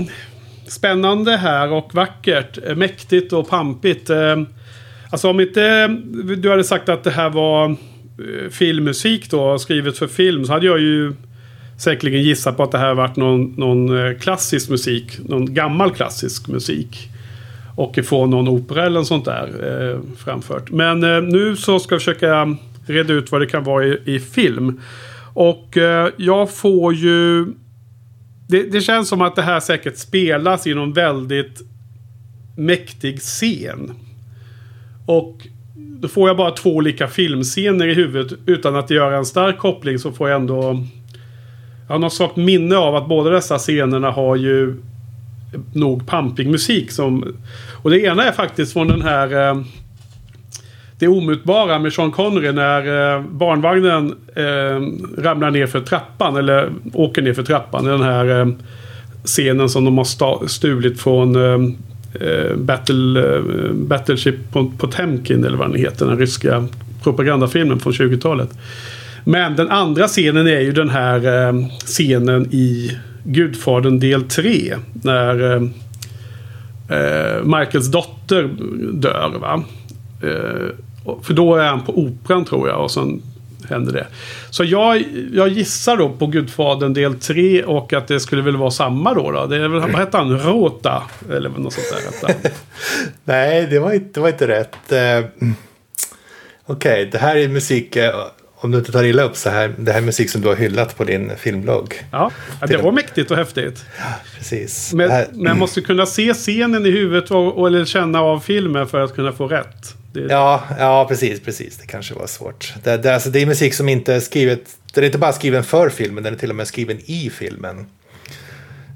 spännande här och vackert. Mäktigt och pampigt. Eh, alltså om inte du hade sagt att det här var eh, filmmusik då, skrivet för film, så hade jag ju säkerligen gissat på att det här varit någon, någon eh, klassisk musik. Någon gammal klassisk musik. Och få någon opera eller något sånt där eh, framfört. Men eh, nu så ska jag försöka reda ut vad det kan vara i, i film. Och eh, jag får ju... Det, det, känns som att det här säkert spelas i någon väldigt mäktig scen. Och då får jag bara två olika filmscener i huvudet utan att göra en stark koppling så får jag ändå... Jag har något slags minne av att båda dessa scenerna har ju nog pampig musik. Som, och det ena är faktiskt från den här... Eh, det omutbara med Sean Connery när eh, barnvagnen eh, ramlar ner för trappan. Eller åker ner för trappan. Den här eh, scenen som de har stulit från eh, eh, Battle, eh, Battleship Potemkin. Eller vad den heter. Den ryska propagandafilmen från 20-talet. Men den andra scenen är ju den här eh, scenen i Gudfadern del 3. När eh, eh, Michaels dotter dör. Va? Eh, för då är han på operan tror jag. Och sen händer det. Så jag, jag gissar då på Gudfadern del 3 och att det skulle väl vara samma då. då. Det är väl, vad hette han? Rota? Eller något sånt där. Nej, det var inte, det var inte rätt. Uh, Okej, okay, det här är musik. Uh, om du inte tar illa upp så här. Det här är musik som du har hyllat på din filmblogg. Ja, det var mäktigt och häftigt. Ja, precis. Men, här... men jag måste kunna se scenen i huvudet och, och, eller känna av filmen för att kunna få rätt. Det... Ja, ja, precis, precis. Det kanske var svårt. Det, det, alltså, det är musik som inte är skrivet. Den är inte bara skriven för filmen, den är till och med skriven i filmen.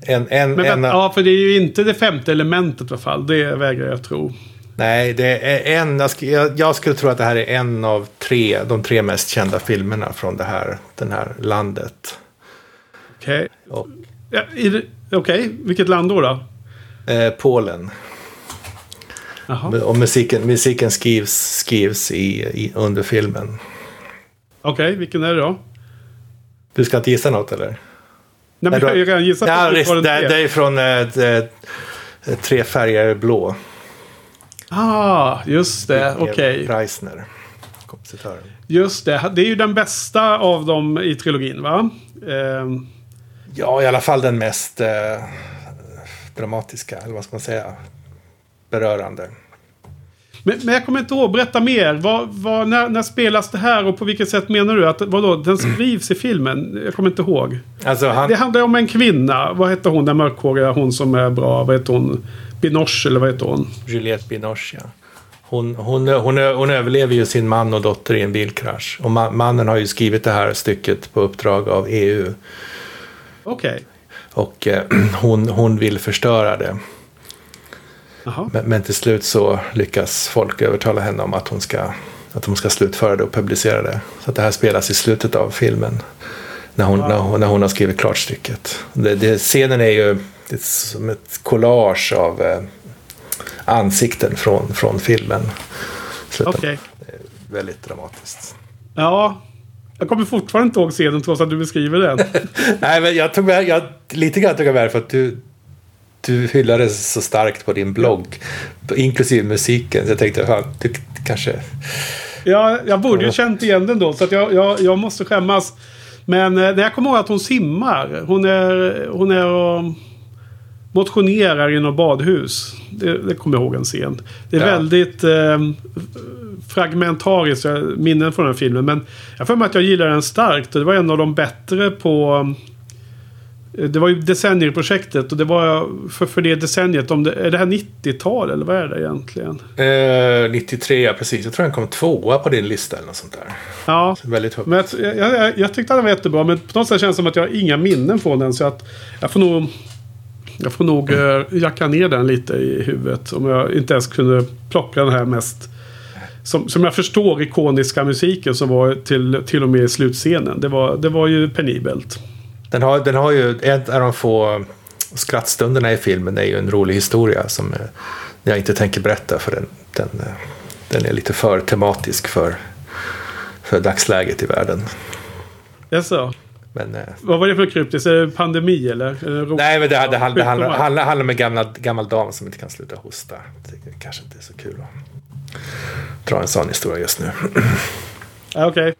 En, en, men, en, ja, för det är ju inte det femte elementet i alla fall. Det vägrar jag tro. Nej, det är en, jag, jag skulle tro att det här är en av tre, de tre mest kända filmerna från det här, den här landet. Okej. Okay. Ja, Okej, okay. vilket land då? då? Eh, Polen. Aha. Och musiken, musiken skrivs, skrivs i, i, under filmen. Okej, okay. vilken är det då? Du ska inte gissa något eller? Nej, men jag har ju redan gissat. Ja, det, det, det är från äh, Tre färger blå. Ah, just det. Okej. Okay. Preisner, kompositören. Just det. Det är ju den bästa av dem i trilogin, va? Eh. Ja, i alla fall den mest eh, dramatiska, eller vad ska man säga? Berörande. Men, men, jag kommer inte ihåg, berätta mer. Vad, vad, när, när, spelas det här och på vilket sätt menar du att vadå, den skrivs i filmen? Jag kommer inte ihåg. Alltså han... Det handlar om en kvinna. Vad heter hon, den mörkhåriga, hon som är bra? Vad heter hon? Binoche eller vad heter hon? Juliette Binoche ja. Hon, hon, hon, hon överlever ju sin man och dotter i en bilkrasch. Och ma mannen har ju skrivit det här stycket på uppdrag av EU. Okej. Okay. Och eh, hon, hon vill förstöra det. Men, men, till slut så lyckas folk övertala henne om att hon ska, att hon ska slutföra det och publicera det. Så det här spelas i slutet av filmen. När hon, wow. när hon, när hon har skrivit klart stycket. Det, det, scenen är ju det är som ett collage av eh, ansikten från, från filmen. Okej. Okay. Väldigt dramatiskt. Ja, jag kommer fortfarande inte ihåg scenen trots att du beskriver den. Nej, men jag tog med, jag, lite grann tog jag med för att du, du hyllade så starkt på din blogg. Inklusive musiken. Så jag tänkte, fan, du kanske... Ja, jag borde ju känt igen den då. Så att jag, jag, jag måste skämmas. Men eh, jag kommer ihåg att hon simmar. Hon är, hon är och motionerar i något badhus. Det, det kommer jag ihåg en scen. Det är ja. väldigt eh, fragmentariskt minnen från den här filmen. Men jag får mig att jag gillar den starkt. Det var en av de bättre på... Det var ju decennierprojektet och det var för, för det decenniet. Om det, är det här 90-tal eller vad är det egentligen? Eh, 93, ja precis. Jag tror den kom tvåa på din lista eller något sånt där. Ja, väldigt högt. Men jag, jag, jag tyckte den var jättebra. Men på något sätt känns det som att jag har inga minnen från den. Så att jag får nog jag får nog eh, jacka ner den lite i huvudet. Om jag inte ens kunde plocka den här mest som, som jag förstår ikoniska musiken som var till, till och med i slutscenen. Det var, det var ju penibelt. Den har, den har ju, en av de få skrattstunderna i filmen är ju en rolig historia som eh, jag inte tänker berätta för den, den, eh, den är lite för tematisk för, för dagsläget i världen. Jaså? Men, eh, Vad var det för kryptiskt? Är det pandemi eller? Det nej, men det, det, det, handlar, det handlar, handlar, handlar om en gammal, gammal dam som inte kan sluta hosta. Det kanske inte är så kul att dra en sån historia just nu. Ja, Okej.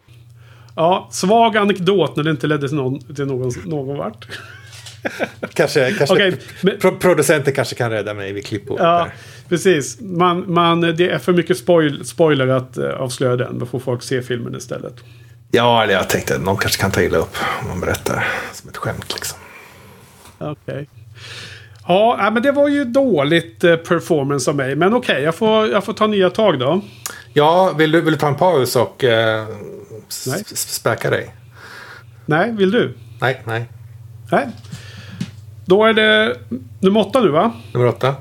Ja, svag anekdot när det inte ledde till någon, till någon, någon vart. Kanske, kanske Okej, men- pro, producenten kanske kan rädda mig vid klippbordet. Ja, där. precis. Man, man, det är för mycket spoil, spoiler att uh, avslöja den. Då får folk se filmen istället. ja, eller jag tänkte att någon kanske kan ta illa upp om man berättar som ett skämt. Liksom. Okej. Ja, nej, men det var ju dåligt eh, performance av mig. Men okej, jag, får, jag får ta nya tag då. Ja, vill du, vill du ta en paus och eh, Nej. späka dig? Nej, vill du? Nej, nej. Nej. Då är det nummer åtta nu va? Nummer åtta.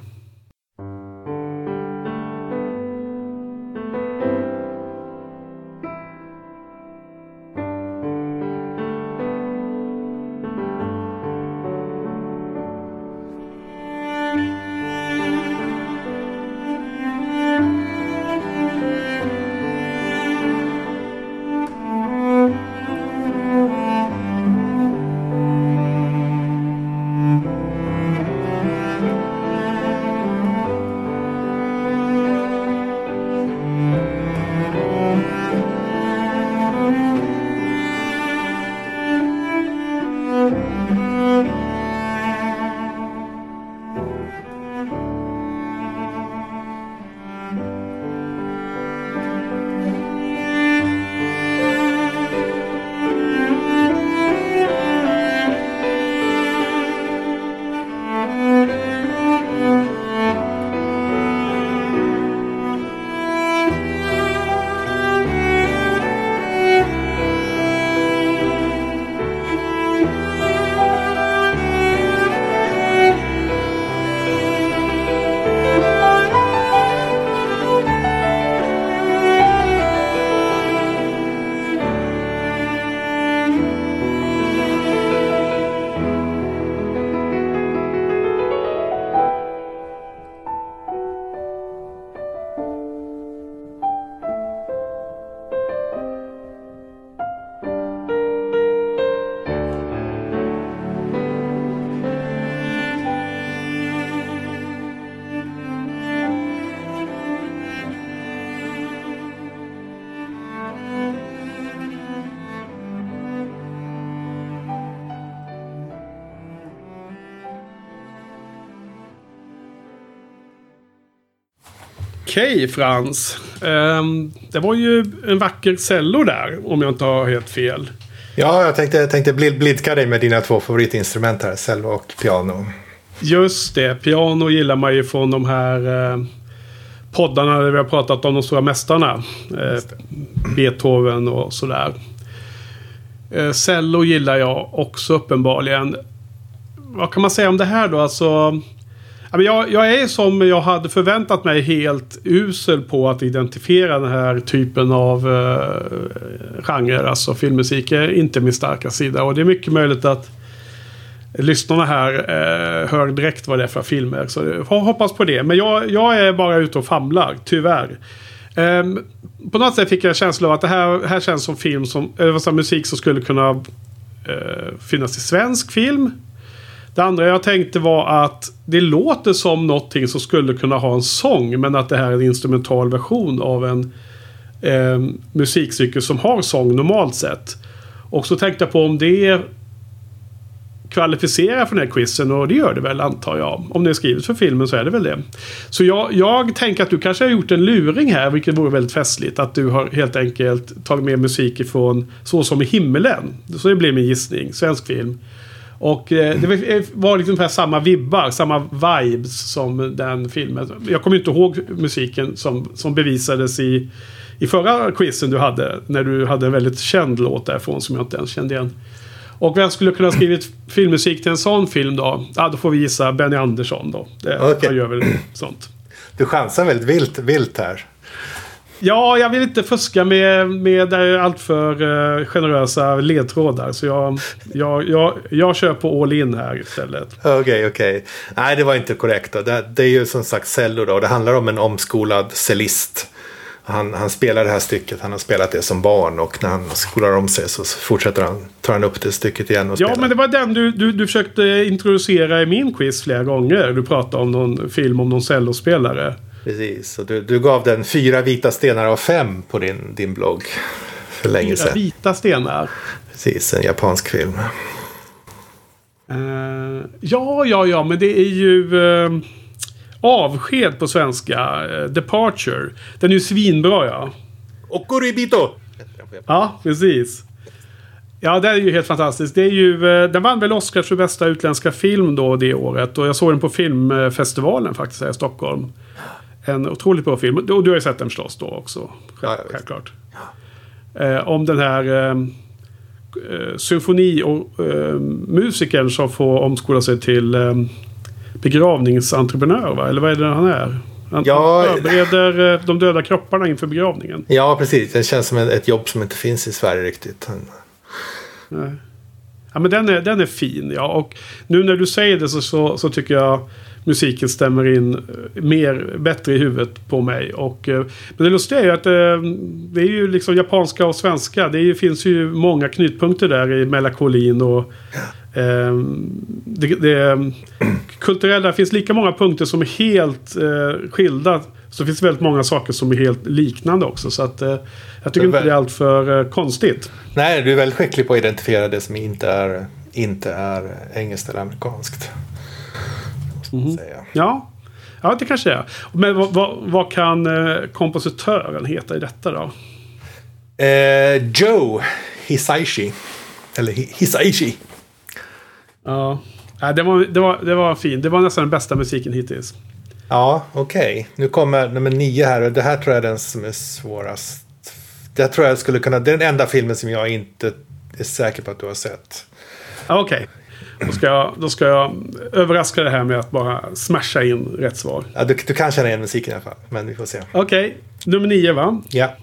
Okej Frans. Ehm, det var ju en vacker cello där. Om jag inte har helt fel. Ja, jag tänkte, tänkte blid- blidka dig med dina två favoritinstrument här, cello och piano. Just det. Piano gillar man ju från de här eh, poddarna där vi har pratat om de stora mästarna. Eh, Beethoven och sådär. Eh, cello gillar jag också uppenbarligen. Vad kan man säga om det här då? Alltså, jag, jag är som jag hade förväntat mig helt usel på att identifiera den här typen av eh, genre. Alltså filmmusik är inte min starka sida. Och det är mycket möjligt att lyssnarna här eh, hör direkt vad det är för filmer. Så jag hoppas på det. Men jag, jag är bara ute och famlar, tyvärr. Um, på något sätt fick jag känslan av att det här, här känns som film som, eller vad musik som skulle kunna uh, finnas i svensk film. Det andra jag tänkte var att det låter som någonting som skulle kunna ha en sång. Men att det här är en instrumental version av en eh, musikcykel som har sång normalt sett. Och så tänkte jag på om det kvalificerar för den här quizen och det gör det väl antar jag. Om det är skrivet för filmen så är det väl det. Så jag, jag tänker att du kanske har gjort en luring här vilket vore väldigt festligt. Att du har helt enkelt tagit med musik ifrån Så som i himmelen. Så det blir min gissning. Svensk film. Och eh, det var- var liksom ungefär samma vibbar, samma vibes som den filmen. Jag kommer inte ihåg musiken som, som bevisades i, i förra quizen du hade. När du hade en väldigt känd låt därifrån som jag inte ens kände igen. Och vem skulle kunna ha skrivit filmmusik till en sån film då? Ja, då får vi gissa Benny Andersson då. Det, Okej. Han gör väl sånt. Du chansar väldigt vilt, vilt här. Ja, jag vill inte fuska med, med eh, alltför uh, generösa ledtrådar. Så jag, jag, jag, jag kör på all in här istället. Okej, okej. Nej, det var inte korrekt. Det, det är ju som sagt cello då. Det handlar om en omskolad cellist. Han, han spelar det här stycket, han har spelat det som barn och när han skolar om sig så fortsätter han, tar han upp det stycket igen och Ja, spelar. men det var den du, du, du försökte introducera i min quiz flera gånger. Du pratade om någon film om någon cellospelare. Precis, och du, du gav den fyra vita stenar av fem på din, din blogg för länge Fyra sedan. vita stenar. Precis, en japansk film. Eh, ja, ja, ja, men det är ju eh, avsked på svenska. Eh, Departure. Den är ju svinbra, ja. Okuribito! Ja, precis. Ja, det är ju helt fantastiskt. Det är ju, den vann väl Oscars för bästa utländska film då det året. Och jag såg den på filmfestivalen faktiskt här i Stockholm. En otroligt bra film. Och du har ju sett den förstås då också. Ja. Självklart. Eh, om den här eh, eh, symfoni och eh, som får omskola sig till eh, begravningsentreprenör, va? Eller vad är det han är? Han Ja, förbereder eh, de döda kropparna inför begravningen. Ja, precis. Det känns som ett ett jobb som inte finns i Sverige riktigt. Nej. Ja, men den är, den är fin, ja. Och nu när du säger det så, så, så tycker jag musiken stämmer in eh, mer, bättre i huvudet på mig. Och, eh, men det lustiga är ju att eh, det är ju liksom japanska och svenska. Det är finns ju många knutpunkter där i melankolin och eh, det, det kulturella. Det finns lika många punkter som är helt eh, skilda. Så finns det väldigt många saker som är helt liknande också. Så att, eh, jag tycker Men inte det är allt för eh, konstigt. Nej, du är väldigt skicklig på att identifiera det som inte är, inte är engelskt eller amerikanskt. Man säga. Ja, ja det kanske är. Men vad, vad, vad kan eh, kompositören heta i detta då? Eh, Joe Hisaishi. Eller Hi- Hisaishi. Ja, det, var, det, var, det var fint. Det var nästan den bästa musiken hittills. Ja, okej. Nu kommer nummer nio här och det här tror jag är den som är svårast. Det tror jag skulle kunna... Det är den enda filmen som jag inte är säker på att du har sett. Okej, då, ska jag, då ska jag överraska det här med att bara smasha in rätt svar. Ja, du, du kan känna igen musiken i alla fall, men vi får se. Okej, nummer nio va? Ja.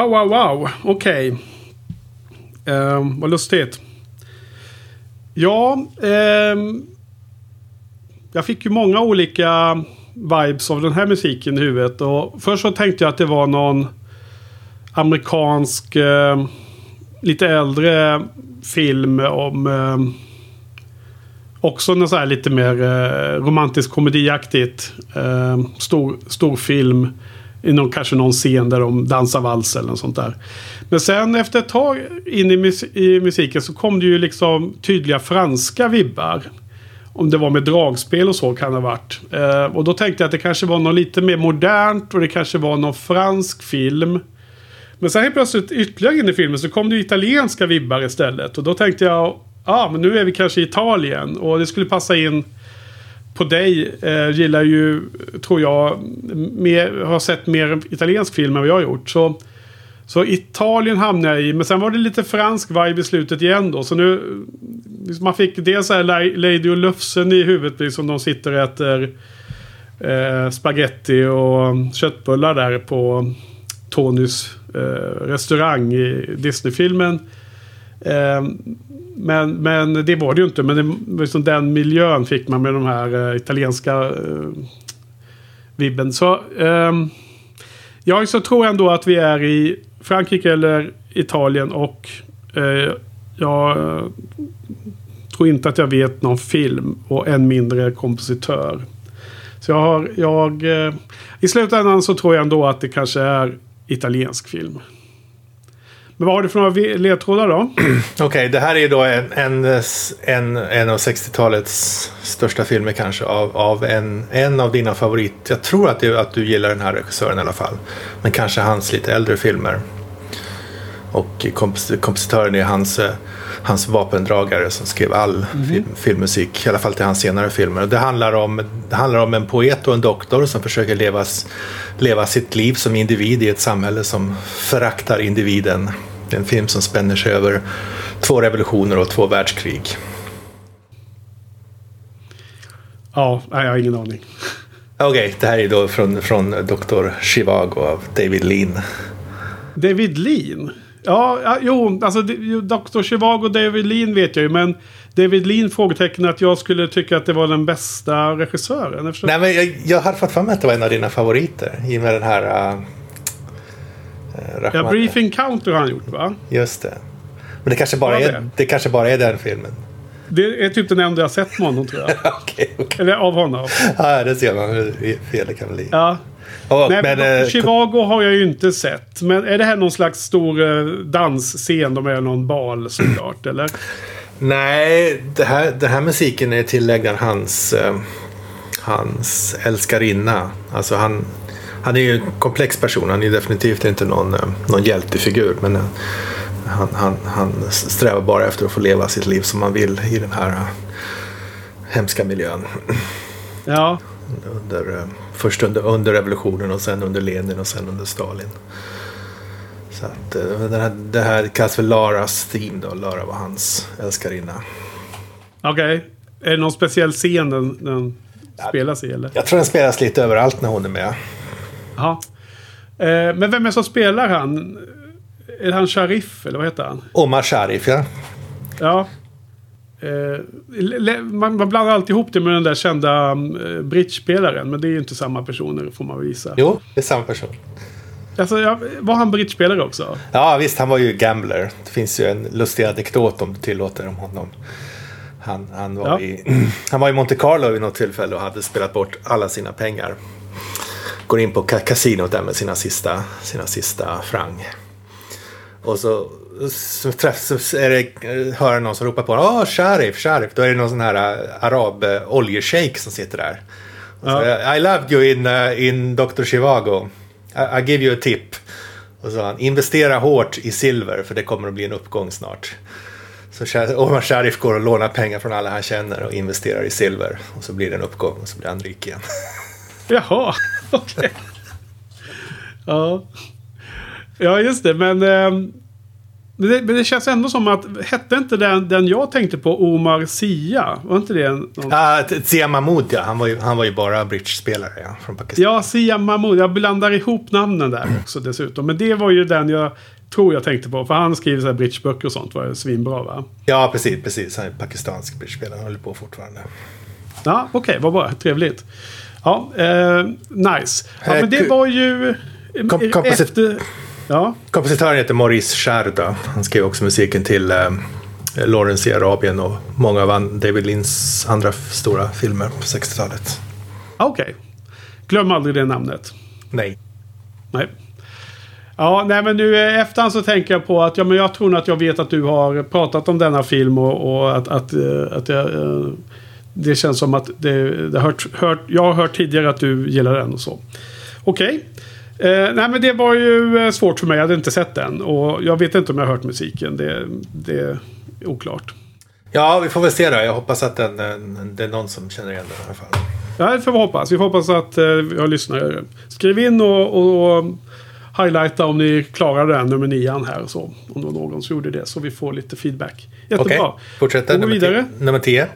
Wow, wow, wow. Okej. Ehm, vad lustigt. Ja, Um, jag fick ju många olika vibes av den här musiken i huvudet. Och först så tänkte jag att det var någon amerikansk, eh, lite äldre film om... Eh, Också något så här lite mer eh, romantisk komediaktigt. Ehm, stor, stor film. I någon, kanske någon scen där de dansar vals eller något sånt där. Men sen efter ett tag in i, mus i musiken så kom det ju liksom tydliga franska vibbar. Om det var med dragspel och så kan det ha varit. Eh, och då tänkte jag att det kanske var något lite mer modernt och det kanske var någon fransk film. Men sen helt plötsligt ytterligare in i filmen så kom det italienska vibbar istället. Och då tänkte jag, ja ah, men nu är vi kanske i Italien. Och det skulle passa in på dig. Eh, gillar ju, tror jag, mer, har sett mer italiensk film än vad jag har gjort. Så, så Italien hamnade jag i. Men sen var det lite fransk vibe i slutet igen då. Så nu, liksom man fick dels så här Lady och Lufsen i huvudet. Liksom de sitter och äter eh, spaghetti och köttbullar där på Tonys eh, restaurang i Disney-filmen. Eh, men, men det var det ju inte. Men det, liksom den miljön fick man med de här eh, italienska eh, vibben. Så ehm, jag så tror ändå att vi är i Frankrike eller Italien och eh, jag eh, tror inte att jag vet någon film och än mindre kompositör. Så jag har, jag, eh, I slutändan så tror jag ändå att det kanske är italiensk film. Men vad har du för några ledtrådar då? Okej, okay, det här är då en, en, en, en av 60-talets största filmer kanske. Av, av en, en av dina favorit... Jag tror att, det, att du gillar den här regissören i alla fall. Men kanske hans lite äldre filmer. Och kompositören är hans, hans vapendragare som skrev all mm. film, filmmusik, i alla fall till hans senare filmer. Det handlar, om, det handlar om en poet och en doktor som försöker levas, leva sitt liv som individ i ett samhälle som föraktar individen. Det är en film som spänner sig över två revolutioner och två världskrig. Ja, jag har ingen aning. Okej, okay, det här är då från, från Dr. Chivago av David Lean. David Lean? Ja, jo, alltså Dr. Chivago och David Lean vet jag ju. Men David Lean frågetecken att jag skulle tycka att det var den bästa regissören. Nej, men jag, jag hade fått för mig att det var en av dina favoriter. I och med den här... Uh, ja, Brief Encounter har han gjort va? Just det. Men det kanske bara, är, det? det kanske bara är den filmen. Det är typ den enda jag sett med honom tror jag. okay, okay. Eller av honom. Ja, det ser man hur fel det kan bli. Ja. Oh, Nej, men, men, Chivago har jag ju inte sett. Men är det här någon slags stor uh, dansscen? De är någon bal såklart, eller? Nej, det här, den här musiken är tillägnad hans, uh, hans älskarinna. Alltså han, han är ju en komplex person. Han är definitivt inte någon, uh, någon hjältefigur. Men uh, han, han, han strävar bara efter att få leva sitt liv som han vill i den här hemska miljön. Ja. Under, först under, under revolutionen och sen under Lenin och sen under Stalin. Så att det här, det här kallas för Laras team då. Lara var hans älskarinna. Okej. Okay. Är det någon speciell scen den, den spelas i eller? Jag tror den spelas lite överallt när hon är med. Jaha. Eh, men vem är det som spelar han? Är han Sharif eller vad heter han? Omar Sharif ja. Ja. Eh, man, man blandar alltid ihop det med den där kända eh, bridgespelaren. Men det är ju inte samma personer får man väl visa. Jo, det är samma person. Alltså, ja, var han bridgespelare också? Ja, visst. Han var ju gambler. Det finns ju en lustig anekdot om du tillåter om honom. Han, han, var ja. i, han var i Monte Carlo vid något tillfälle och hade spelat bort alla sina pengar. Går in på kasinot där med sina sista, sina sista frang. Och så så, träff, så är det, hör jag någon som ropar på honom. Åh, Sharif, Sharif. Då är det någon sån här uh, arab uh, oljeshejk som sitter där. Ja. I loved you in, uh, in Dr. Chivago. I, I give you a tip. Och så han, investera hårt i silver för det kommer att bli en uppgång snart. Så Omar Sharif går och lånar pengar från alla han känner och investerar i silver. Och så blir det en uppgång och så blir han rik igen. Jaha, okej. Okay. Ja. ja, just det. Men men det, men det, känns ändå som att, hette inte den, den jag tänkte på Omar Sia? Var inte det någon... Ja, Sia Mahmoud ja. Han var ju, han var ju bara bridge-spelare ja, från Pakistan. Ja, Sia Mahmoud. Jag blandar ihop namnen där också dessutom. Men det var ju den jag tror jag tänkte på. För han skriver så här bridgeböcker och sånt. var ju svinbra va? Ja, precis. precis. Han är pakistansk bridgespelare. Han håller på fortfarande. Ja, okej. Okay, vad bra. Trevligt. Ja, eh, nice. Ja, men det var ju... Kom, efter... Ja. Kompositören heter Maurice Charda. Han skrev också musiken till, eh, eh, Lawrence i Arabien och många av David Lins andra stora filmer på 60-talet. Okej. Okay. Glöm aldrig det namnet. Nej. Nej. Ja, nej men nu efterhand så tänker jag på att ja, men jag tror att jag vet att du har pratat om denna film och, och att, att, eh, att jag, eh, det känns som att det, det hört, hört, jag har hört tidigare att du gillar den och så. Okej. Okay. Eh, nej men det var ju eh, svårt för mig. Jag hade inte sett den. Och jag vet inte om jag har hört musiken. Det, det är oklart. Ja, vi får väl se då. Jag hoppas att den, det är någon som känner igen den i alla fall. Ja, det får vi hoppas. Vi får hoppas att eh, vi har lyssnare. Skriv in och, och, och highlighta om ni klarar den nummer nian här. Så, om det var någon som gjorde det. Så vi får lite feedback. Jättebra. Okay. Fortsätter. Nummer vidare. Nummer tio.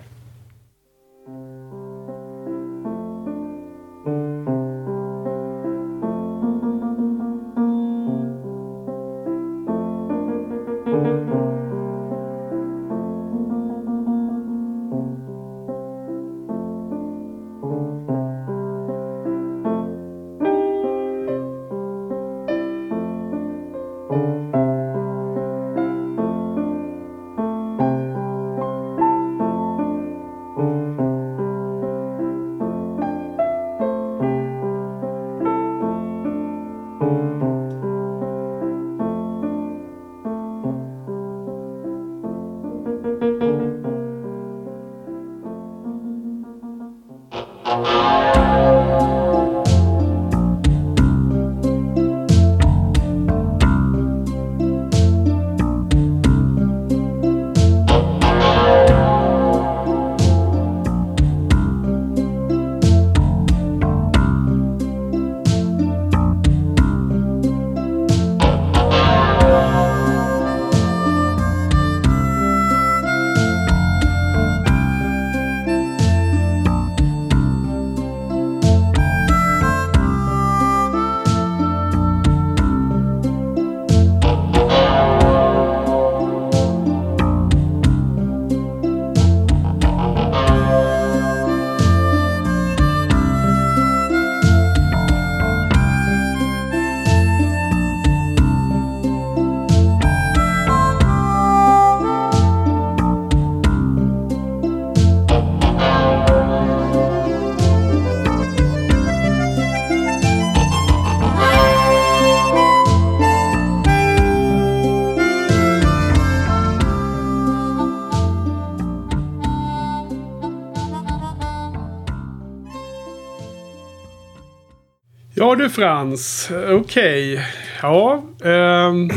Frans, okej. Okay. Ja. Um...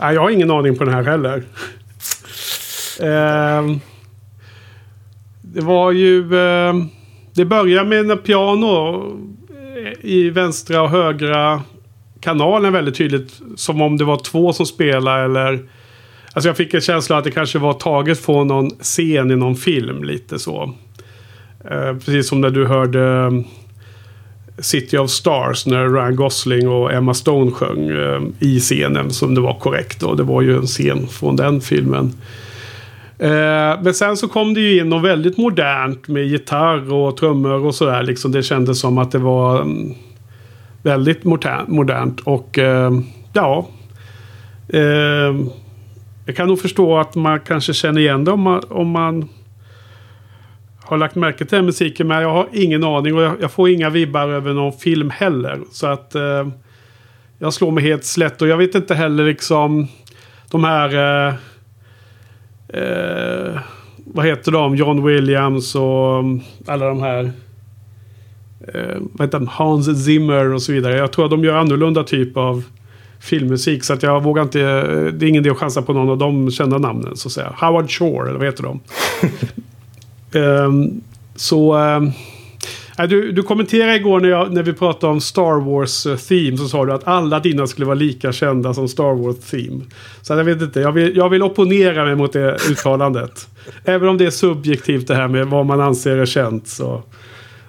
Nej, jag har ingen aning på den här heller. Um... Det var ju... Um... Det börjar med en piano eh, i vänstra och högra kanalen väldigt tydligt. Som om det var två som spelade eller... Alltså jag fick en känsla att det kanske var taget från någon scen i någon film lite så. Eh, precis som när du hörde City of Stars när Ryan Gosling och Emma Stone sjöng eh, i scenen som det var korrekt. Och det var ju en scen från den filmen. Eh, men sen så kom det ju in något väldigt modernt med gitarr och trummor och sådär. Liksom det kändes som att det var mm, väldigt modernt. Och eh, ja. Eh, jag kan nog förstå att man kanske känner igen det om man, om man har lagt märke till den musiken. Men jag har ingen aning och jag, jag får inga vibbar över någon film heller. Så att eh, jag slår mig helt slätt. Och jag vet inte heller liksom de här... Eh, eh, vad heter de? John Williams och mm, alla de här. Eh, vad heter de? Hans Zimmer och så vidare. Jag tror att de gör annorlunda typ av filmmusik. Så att jag vågar inte. Eh, det är ingen idé att chansa på någon av de kända namnen. Så att säga. Howard Shore eller vad heter de? Um, så... Um, du, du kommenterade igår när, jag, när vi pratade om Star Wars uh, Theme. Så sa du att alla dina skulle vara lika kända som Star Wars Theme. Så jag vet inte. Jag vill, jag vill opponera mig mot det uttalandet. Även om det är subjektivt det här med vad man anser är känt. Så,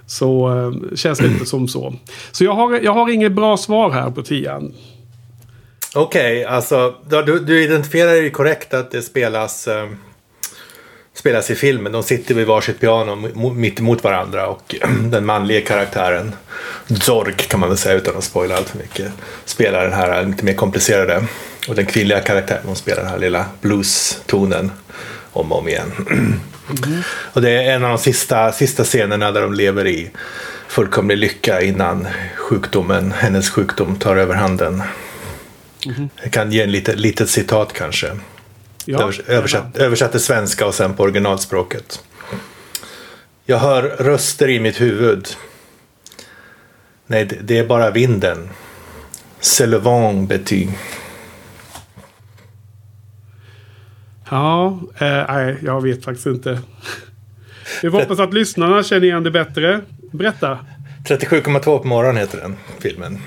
så um, känns det inte som så. Så jag har, jag har inget bra svar här på tian. Okej, okay, alltså du, du identifierar ju korrekt att det spelas um spelas i filmen. De sitter vid varsitt piano mitt emot varandra och den manliga karaktären Zorg kan man väl säga utan att spoila allt för mycket spelar den här lite mer komplicerade Och den kvinnliga karaktären, hon spelar den här lilla blues-tonen om och om igen. Och det är en av de sista, sista scenerna där de lever i fullkomlig lycka innan sjukdomen, hennes sjukdom tar över handen. Jag kan ge en lite, litet citat kanske. Ja, Övers- översatt, översatt till svenska och sen på originalspråket. Jag hör röster i mitt huvud. Nej, det- det är bara vinden. C'est le vent, Betty. Ja, eh, nej, jag vet faktiskt inte. Vi hoppas att lyssnarna känner igen det bättre. Berätta. 37,2 på morgonen heter den filmen.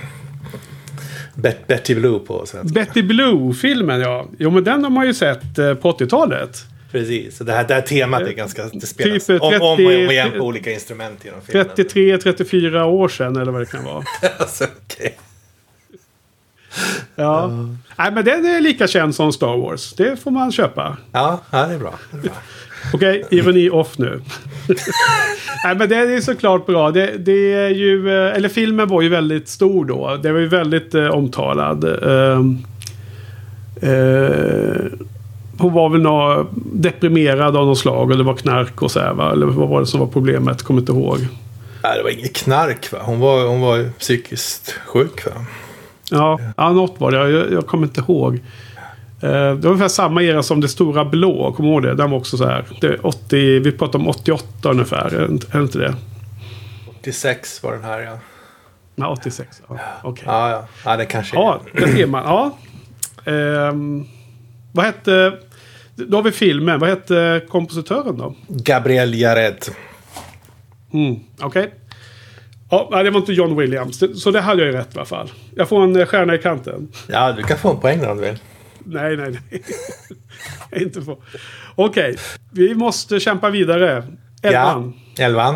Bet- Betty Blue på svenska. Betty Blue-filmen, ja. Jo, men den har man ju sett eh, på 80-talet. Precis, så det här, det här temat är ganska... Det spelas Typ om, om och om 30 igen på olika instrument genom filmen. 33-34 år sedan, eller vad det kan vara. alltså, okej. Ja. Nej, men den är lika känd som Star Wars. Det får man köpa. ja, ja, det är bra. Det är bra. Okej, ironi off nu. Nej, men det är såklart bra. Det, det är ju, eh, eller filmen var ju väldigt stor då. Det var ju väldigt eh, omtalad. Eh, eh, hon var väl nå deprimerad av något slag. Eller var knark och så här va? Eller vad var det som var problemet? Kommer inte ihåg. Nej, det var inget knark va? Hon var, hon var psykiskt sjuk va? Ja, ja något var det. Jag, jag kommer inte ihåg. Eh, det var ungefär samma era som Det Stora Blå. Kommer du ihåg det? Den var också så här. Det är 80, vi pratar om 88 ungefär. Är det inte- det inte det? 86 var den här ja. Nej, 86. Ja, okej. Ja, ja. ja det kanske är. Ja, det ser man. Ja. Ehm, vad hette... Då har vi filmen. Vad hette kompositören då? Gabriel Jared. Mm, Okej. Ja, nej, det var inte John Williams. Så det hade jag ju rätt i alla fall. Jag får en eh, stjärna i kanten. Ja, du kan få en poäng om du vill. Nej, nej, nej. Inte få. Okej, vi måste kämpa vidare. Elvan. Ja, elvan.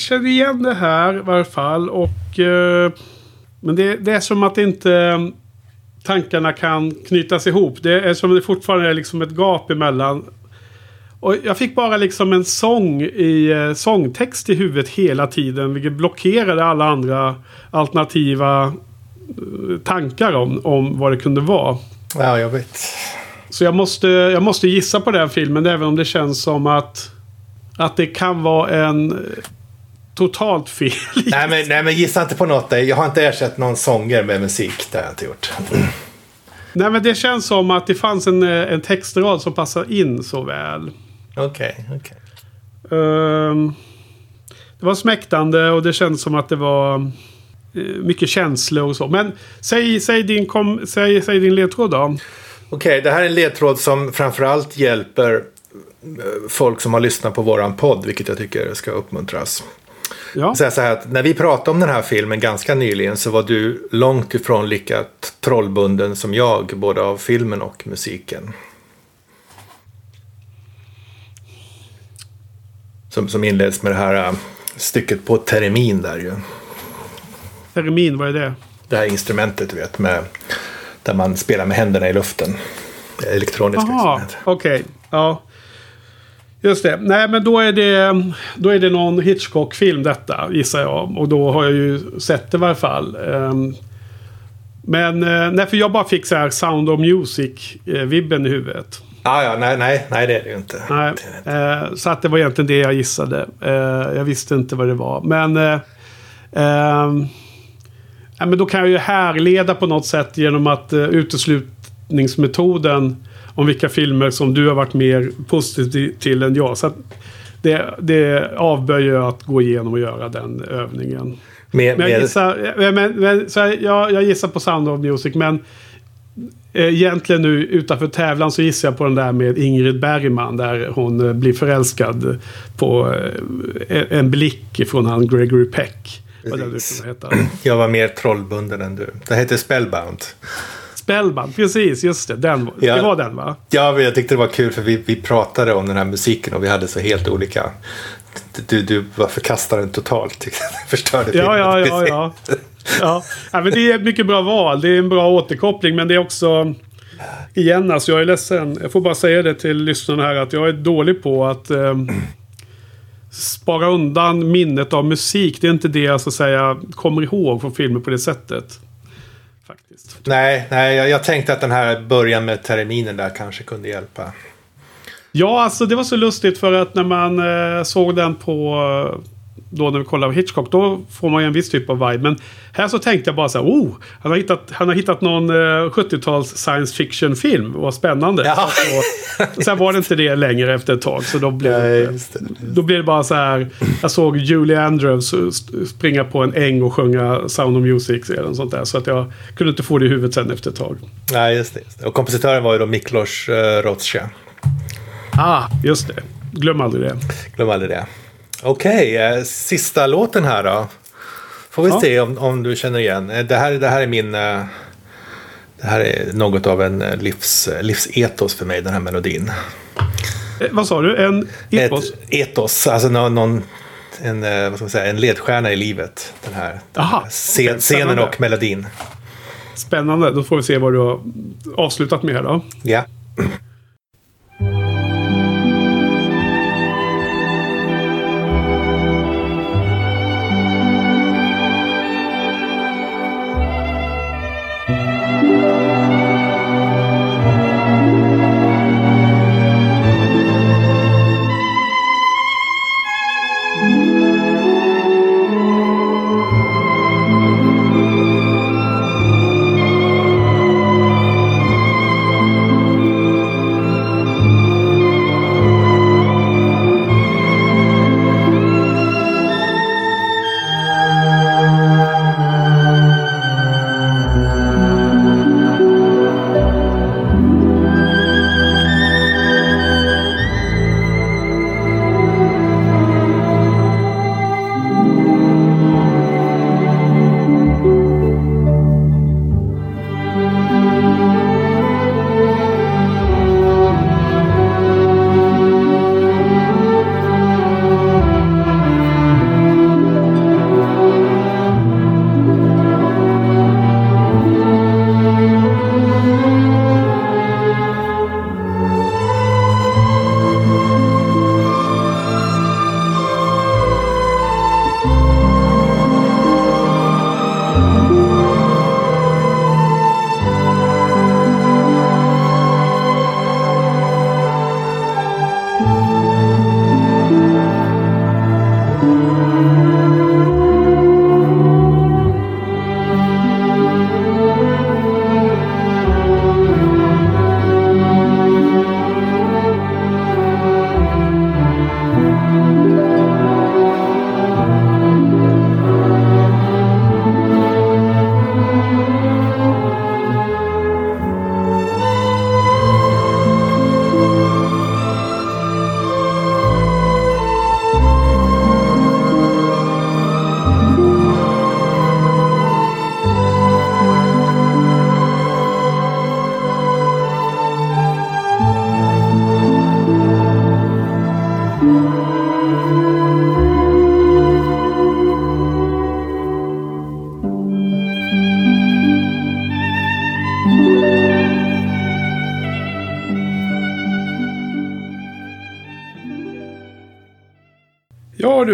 Känner igen det här i varje fall. Och, eh, men det, det är som att inte eh, tankarna kan knytas ihop. Det är som att det fortfarande är liksom ett gap emellan Och jag fick bara liksom en sång i eh, sångtext i huvudet hela tiden. Vilket blockerade alla andra alternativa tankar om, om vad det kunde vara. Ja, jag vet. Så jag måste, jag måste gissa på den filmen även om det känns som att, att det kan vara en totalt fel. Nej men, nej, men gissa inte på något. Jag har inte ersatt någon sånger med musik. Det har jag inte gjort. Nej men det känns som att det fanns en, eh, en textrad som passar in så väl. Okej, okay, okej. Okay. Um, ehm, det var smäktande och det kändes som att det var uh, mycket känslor och så. Men säg, säg, din, kom, säg, säg din ledtråd då. Okej, okay, det här är en ledtråd som framförallt hjälper eh, folk som har lyssnat på våran podd, vilket jag tycker ska uppmuntras. Ja. Säga så här att när vi pratade om den här filmen ganska nyligen så var du långt ifrån lika trollbunden som jag, både av filmen och musiken. Som, som inleds med det här äh, stycket på teremin där ju. Teremin, vad är det? Det här instrumentet du vet, med, där man spelar med händerna i luften. Elektroniska instrument. okej. Okay. Ja. Just det. Nej, men då är det, då är det någon Hitchcock-film detta, gissar jag. Och då har jag ju sett det i varje fall. Ehm, men eh, nej, för jag bara fick så här Sound of Music-vibben i huvudet. Ah, ja, nej, nej, nej, det är det ju inte. Nej, eh, så att det var egentligen det jag gissade. Eh, jag visste inte vad det var. Men, eh, eh, men då kan jag ju härleda på något sätt genom att uteslutningsmetoden om vilka filmer som du har varit mer positiv till än jag. Så det, det avböjer jag att gå igenom och göra den övningen. Med, men jag, gissar, men, men, så jag, jag gissar på Sound of Music, men eh, egentligen nu utanför tävlan så gissar jag på den där med Ingrid Bergman där hon eh, blir förälskad på eh, en blick från han Gregory Peck. Jag var mer trollbunden än du. Det heter Spellbound. Spellbound, precis, just det. Den, ja, det var den va? Ja, jag tyckte det var kul för vi, vi pratade om den här musiken och vi hade så helt olika... Du, du var förkastaren totalt. Förstörde ja, ja, ja, ja, ja. ja. men det är ett mycket bra val. Det är en bra återkoppling men det är också... Igen, alltså jag är ledsen. Jag får bara säga det till lyssnarna här att jag är dålig på att... Eh, spara undan minnet av musik. Det är inte det jag så att säga kommer ihåg från filmer på det sättet faktiskt. Nej, nej jag, jag tänkte att den här början med terminen där kanske kunde hjälpa. Ja, alltså det var så lustigt för att när man eh, såg den på då när vi kollar på Hitchcock, då får man ju en viss typ av vibe. Men här så tänkte jag bara så här, oh, han har hittat, han har hittat någon eh, 70-tals science fiction-film. Vad spännande. Ja. Och, sen var det inte det längre efter ett tag. Så då blev, Nej, det, då blev det bara så här, jag såg Julie Andrews springa på en äng och sjunga Sound of Music eller något sånt där. Så att jag kunde inte få det i huvudet sen efter ett tag. Nej, just det. Just det. Och kompositören var ju då Miklos uh, Rothschild. Ah, just det. Glöm aldrig det. Glöm aldrig det. Okej, okay, eh, sista låten här då. Får vi ja. se om, om du känner igen. Eh, det här, det här är min... Eh, det här är något av en livs, livsetos för mig, den här melodin. Eh, vad sa du? En etos? Ett etos, alltså någon, någon en, vad ska man säga, en ledstjärna i livet. Den här, Aha, scen, okay, scenen och melodin. Spännande, då får vi se vad du har avslutat med här då. Ja.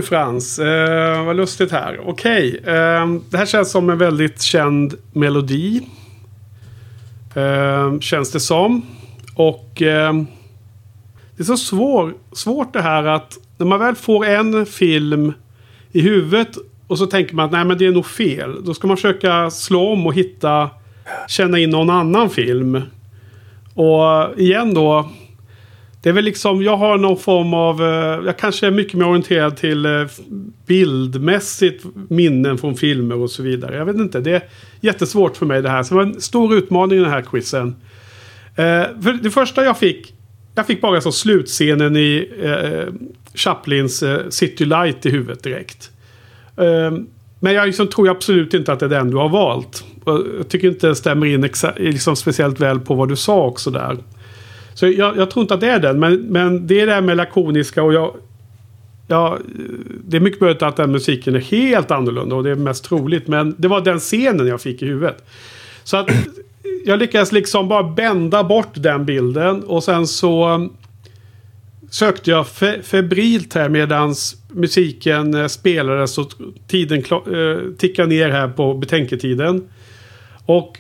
Frans, eh, vad lustigt här. Okej, eh, det här känns som en väldigt känd melodi. Eh, känns det som. Och eh, det är så svår, svårt det här att när man väl får en film i huvudet och så tänker man att nej men det är nog fel. Då ska man försöka slå om och hitta, känna in någon annan film. Och igen då. Det är väl liksom, jag har någon form av, eh, jag kanske är mycket mer orienterad till eh, bildmässigt minnen från filmer och så vidare. Jag vet inte, det är jättesvårt för mig det här. Så det var en stor utmaning i den här quizen. Eh, för det första jag fick, jag fick bara så slutscenen i Chaplins City Light i huvudet direkt. Men jag liksom tror absolut inte att det är den du har valt. Jag tycker inte det stämmer in liksom speciellt väl på vad du sa också där. Så jag, jag tror inte att det är den. Men, men det är det här med lakoniska och jag... Ja, det är mycket möjligt att den musiken är helt annorlunda och det är mest troligt. Men det var den scenen jag fick i huvudet. Så att jag lyckades liksom bara bända bort den bilden och sen så um, sökte jag fe febrilt här medans musiken eh, spelades och tiden eh, tickade ner här på betänketiden. Och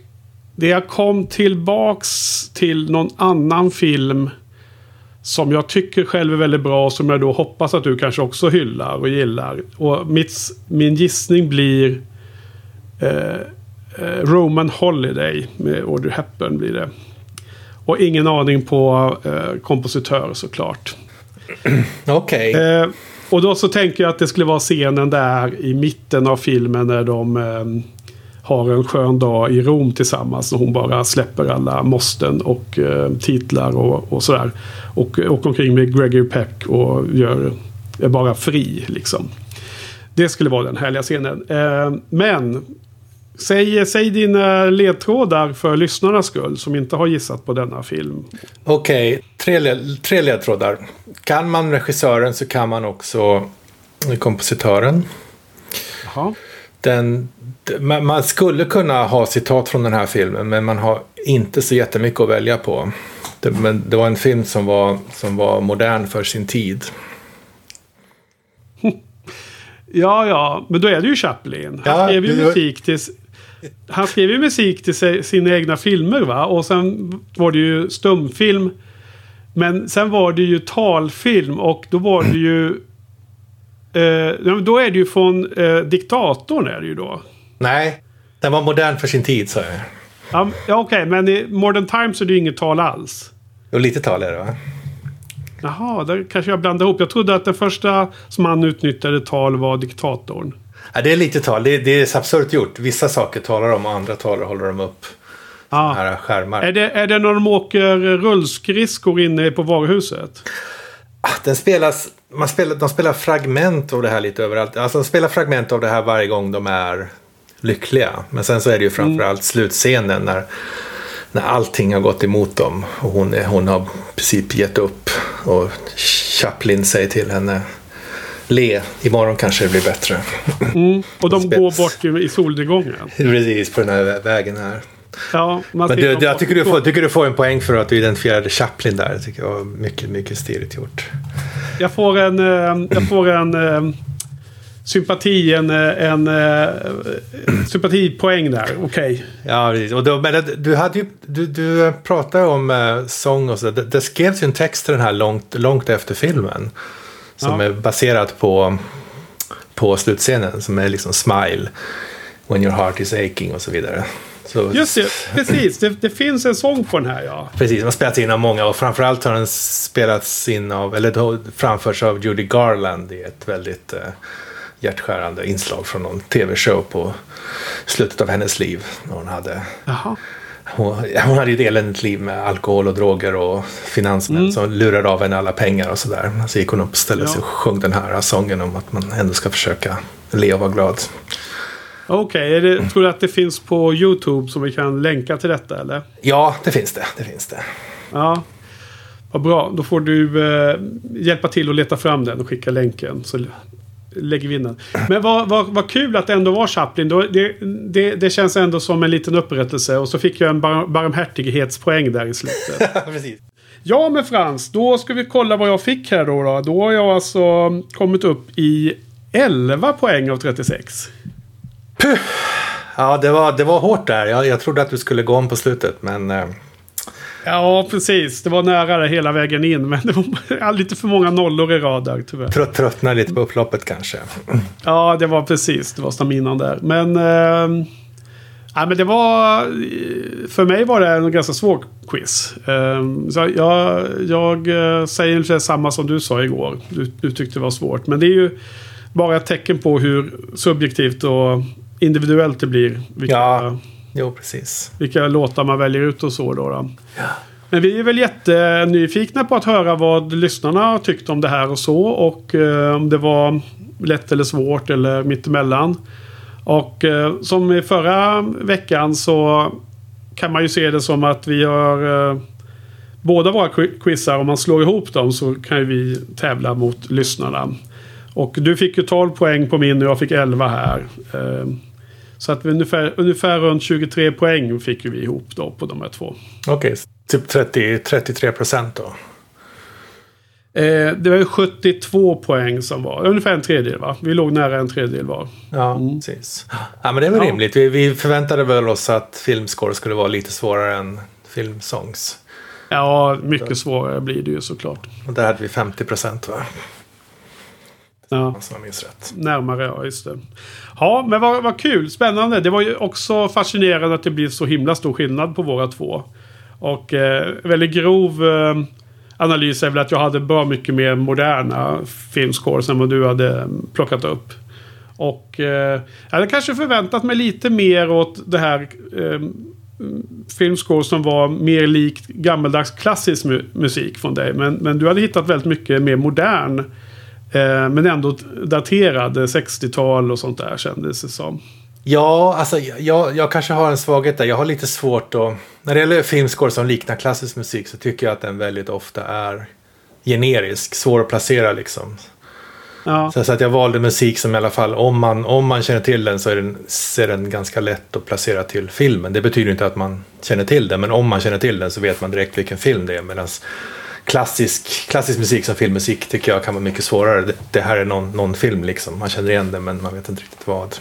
det jag kom tillbaks till någon annan film som jag tycker själv är väldigt bra och som jag då hoppas att du kanske också hyllar och gillar. Och mitt, min gissning blir eh, eh, Roman Holiday med Audrey Hepburn blir det. Och ingen aning på eh, kompositör såklart. Okej. Eh, och då så tänker jag att det skulle vara scenen där i mitten av filmen när de eh, har en skön dag i Rom tillsammans. Och hon bara släpper alla måsten och eh, titlar och, och sådär. Och åker omkring med Gregory Peck och gör, är bara fri liksom. Det skulle vara den härliga scenen. Eh, men säg, säg dina ledtrådar för lyssnarnas skull som inte har gissat på denna film. Okej, tre, led, tre ledtrådar. Kan man regissören så kan man också kompositören. Jaha. Den, man skulle kunna ha citat från den här filmen men man har inte så jättemycket att välja på. Det, men det var en film som var, som var modern för sin tid. Ja, ja, men då är det ju Chaplin. Han Ja, skrev ju musik till... Han skrev ju musik till sina egna filmer va? Och sen var det ju stumfilm. Men sen var det ju talfilm och då var det ju... Eh, då är det ju från eh, Diktatorn är det ju då. Nej, den var modern för sin tid sa jag. Ja, ja okej, men i Modern Times är det ju inget tal alls. Och lite tal är det va? Jaha, där kanske jag blandade ihop. Jag trodde att den första som han utnyttjade tal var Diktatorn. Ja, det är lite tal. Det, det är absurt gjort. Vissa saker talar de och andra talar håller de upp. Ja. Här skärmar. Är det, är det när de åker rullskridskor inne på varuhuset? Ah, Den spelas, man spelar, de spelar fragment av det här lite överallt. Alltså de spelar fragment av det här varje gång de är lyckliga. Men sen så är det ju framförallt slutscenen när, när allting har gått emot dem. Och hon, är, hon har i princip gett upp. Och Chaplin säger till henne Le, imorgon kanske det blir bättre. Mm. Och de går bort i, solnedgången. Precis på den här vä- vägen här. Ja, man Men du, jag på- tycker du, får, tycker du får en poäng för att du identifierade Chaplin där. Det tycker jag var mycket, mycket stiligt gjort. Jag får en, eh, jag får en eh, sympati, en, eh, en eh, sympatipoäng där. Okej. Ja, precis. Och då, men du, hade ju, du, du pratade om eh, sång och så. Det, det skrevs ju en text till den här långt, långt efter filmen. Som Ja. är baserad på, på slutscenen. Som är liksom Smile. When your heart is aching och så vidare. Så, Just det, precis. Det, det finns en sång på den här ja. Precis, den har spelats in av många och framförallt har den spelats in av, eller framförts av Judy Garland i ett väldigt eh, hjärtskärande inslag från någon tv-show på slutet av hennes liv. När hon hade Jaha. Hon, hon hade ju ett eländigt liv med alkohol och droger och finansmän Mm. som lurade av henne alla pengar och sådär. Så gick hon upp och ställde sig Ja. och sjöng den här sången om att man ändå ska försöka le och vara glad. Okej, det- tror du att det finns på YouTube som vi kan länka till detta eller? Ja, det finns det. Det finns det. Ja. Vad bra, då får du eh, hjälpa till att leta fram den och skicka länken. Så lägger vi in den. Men vad, vad, vad kul att det ändå var Chaplin. Det, det, det känns ändå som en liten upprättelse. Och så fick jag en bar, barmhärtighetspoäng där i slutet. Precis. Ja men Frans, då ska vi kolla vad jag fick här då. Då, då har jag alltså kommit upp i 11 poäng av 36. Puh. Ja, det var, det var hårt där. Jag, jag trodde att du skulle gå om på slutet, men... Eh... Ja, precis. Det var nära det hela vägen in. Men det var lite för många nollor i rad där, tyvärr. Trött, tröttnade lite på upploppet kanske. Ja, det var precis. Det var staminan där. Men... Eh... Ja, men det var... För mig var det en ganska svår quiz. Um, så jag, jag uh, säger ungefär samma som du sa igår. Du, du tyckte det var svårt. Men det är ju bara ett tecken på hur subjektivt och individuellt det blir. Vilka, ja, jo precis. Vilka låtar man väljer ut och så då. då. Ja. Men vi är väl jättenyfikna på att höra vad lyssnarna har tyckt om det här och så. Och uh, om det var lätt eller svårt eller mittemellan. Och eh, som i förra veckan så kan man ju se det som att vi har eh, båda våra quizar. Om man slår ihop dem så kan ju vi tävla mot lyssnarna. Och du fick ju 12 poäng på min och jag fick 11 här. Eh, så att ungefär, ungefär runt 23 poäng fick vi ihop då på de här två. Okej, okay, typ 30, 33 procent då? Eh, det var 72 poäng som var ungefär en tredjedel va? Vi låg nära en tredjedel var. Ja, mm. precis. Ja, men det är väl ja. rimligt. Vi, vi förväntade väl oss att filmscore skulle vara lite svårare än filmsongs. Ja, mycket Så. svårare blir det ju såklart. Och där hade vi 50 procent va? Ja. Om jag minns rätt. Närmare, ja just det. Ja, men vad, vad kul. Spännande. Det var ju också fascinerande att det blir så himla stor skillnad på våra två. Och eh, väldigt grov... Eh, analys är väl att jag hade bra mycket mer moderna filmscores än vad du hade plockat upp. Och eh, jag hade kanske förväntat mig lite mer åt det här eh, filmscore som var mer likt gammeldags klassisk mu musik från dig. Men, men du hade hittat väldigt mycket mer modern. Eh, men ändå daterad 60-tal och sånt där kändes det som. Ja, alltså jag, jag kanske har en svaghet där. Jag har lite svårt att... När det gäller filmscore som liknar klassisk musik så tycker jag att den väldigt ofta är generisk. Svår att placera liksom. Ja. Så, att jag valde musik som i alla fall, om man, om man känner till den så är den, är den ganska lätt att placera till filmen. Det betyder inte att man känner till den, men om man känner till den så vet man direkt vilken film det är. Medan klassisk, klassisk musik som filmmusik tycker jag kan vara mycket svårare. Det, det här är någon, någon film liksom. Man känner igen den men man vet inte riktigt vad.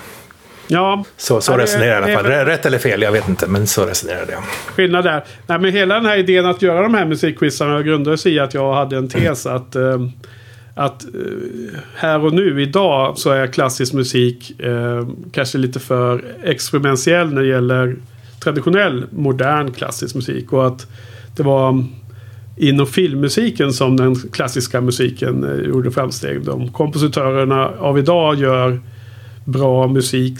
Ja. Så, så resonerar jag i alla fall. Det, Rätt eller fel, jag vet inte. Men så resonerar jag. Skillnad där. Nej, men hela den här idén att göra de här musikquizarna grundade sig i att jag hade en tes att eh, att eh, här och nu, idag, så är klassisk musik eh, kanske lite för experimentell när det gäller traditionell modern klassisk musik. Och att det var inom filmmusiken som den klassiska musiken eh, gjorde framsteg. De kompositörerna av idag gör bra musik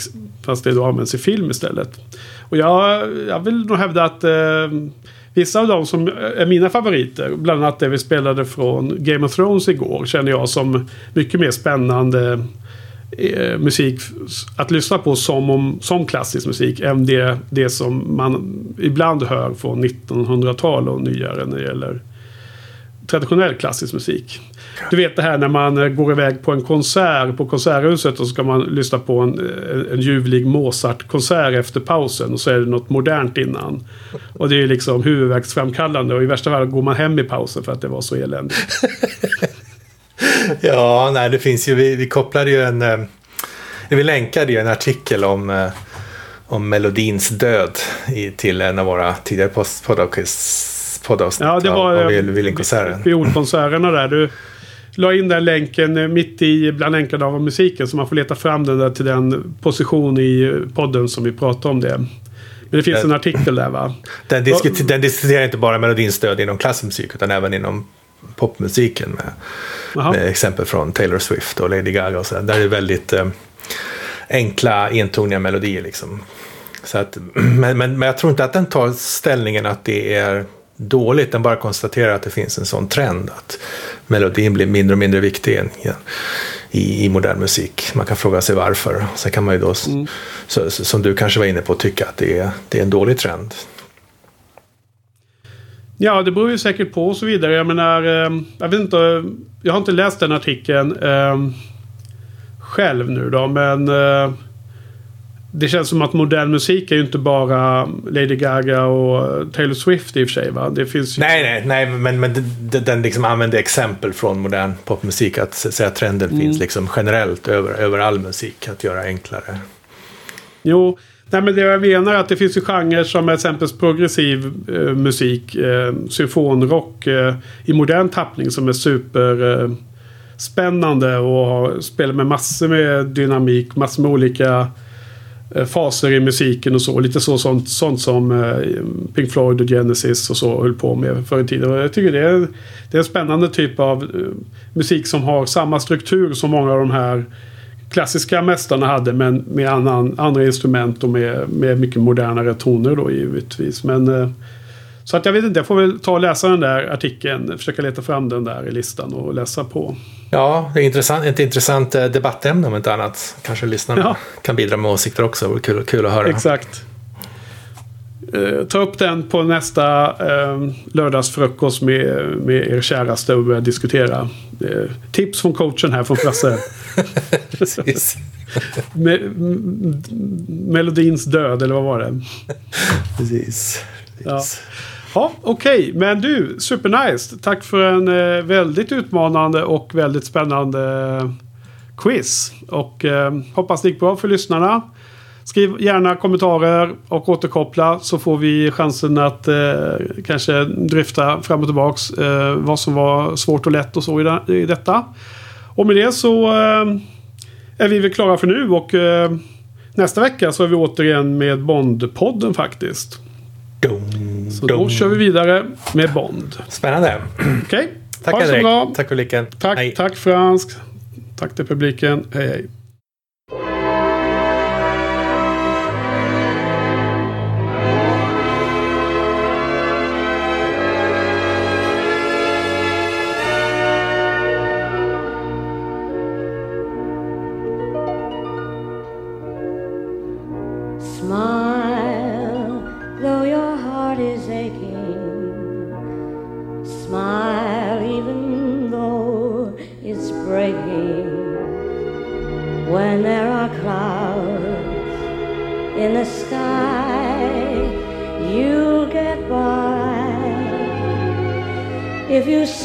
fast det då används i film istället. Och jag, jag vill nog hävda att eh, vissa av dem som är mina favoriter, bland annat det vi spelade från Game of Thrones igår, känner jag som mycket mer spännande eh, musik att lyssna på som, om, som klassisk musik än det, det som man ibland hör från 1900-tal och nyare när det gäller traditionell klassisk musik. Du vet det här när man eh, går iväg på en konsert på Konserthuset och så ska man lyssna på en, eh, en ljuvlig Mozart-konsert efter pausen och så är det något modernt innan. Och det är liksom huvudvärksframkallande och i värsta fall går man hem i pausen för att det var så eländigt. ja, nej det finns ju, vi, vi kopplade ju en, eh, vi länkade ju en artikel om om melodins död i, till en av våra tidigare poddavsnitt ja, det var, av, av violinkonserten. Fiolkonserterna där. Du, la in den länken eh, mitt i bland länkarna av musiken. Så man får leta fram den där till den position i podden som vi pratade om det. Men det finns den, en artikel där va? Den, diskuter, den diskuterar inte bara melodins stöd inom klassisk musik utan även inom popmusiken. Med, med, exempel från Taylor Swift och Lady Gaga och så. Där är det väldigt eh, enkla entoniga melodier liksom. Så att, men, men, men jag tror inte att den tar ställningen att det är dåligt. Den bara konstaterar att det finns en sån trend att melodin blir mindre och mindre viktig i, i modern musik. Man kan fråga sig varför. Sen kan man ju då, mm. så, som du kanske var inne på, tycka att det är, det är en dålig trend. Ja, det beror ju säkert på och så vidare. Jag menar, eh, jag vet inte, jag har inte läst den artikeln eh, själv nu då, men eh, det känns som att modern musik är ju inte bara Lady Gaga och Taylor Swift i och för sig. Va? Det finns ju... Nej, nej, nej, men, men den liksom använder exempel från modern popmusik. Att säga trenden mm. finns liksom generellt över, över all musik. Att göra enklare. Jo, nej, men det jag menar är att det finns ju genrer som exempelvis progressiv eh, musik. Eh, symfonrock eh, i modern tappning som är super... Eh, spännande och spelar med massor med dynamik, massor med olika eh, faser i musiken och så. Lite så sånt, sånt som eh, Pink Floyd och Genesis och så höll på med förr i tiden. Och jag tycker det är, det är en spännande typ av eh, musik som har samma struktur som många av de här klassiska mästarna hade men med annan, andra instrument och med, med mycket modernare toner då givetvis. Men, så att jag vet inte, jag får väl ta och läsa den där artikeln, försöka leta fram den där i listan och läsa på. Ja, det är intressant, ett intressant eh, debattämne om inte annat. Kanske lyssnarna ja. kan bidra med åsikter också. Kul, kul att höra. Exakt. Uh, ta upp den på nästa uh, lördagsfrukost med, med er käraste och börja diskutera. Uh, tips från coachen här från Frasse. Me melodins död, eller vad var det? Precis. Precis. Ja. Ja, okej. Okay. Men du, supernice. Tack för en eh, väldigt utmanande och väldigt spännande eh, quiz. Och eh, hoppas det gick bra för lyssnarna. Skriv gärna kommentarer och återkoppla så får vi chansen att eh, kanske dryfta fram och tillbaks eh, vad som var svårt och lätt och så i, i detta. Och med det så eh, är vi väl klara för nu och eh, nästa vecka så är vi återigen med Bondpodden faktiskt. Dum, så dum. då kör vi vidare med Bond. Spännande. Okej. Okay. Tack Henrik. Tack publiken. Tack, hej. tack Fransk. Tack till publiken. Hej hej. breaking when there are clouds in the sky. You'll get by if you.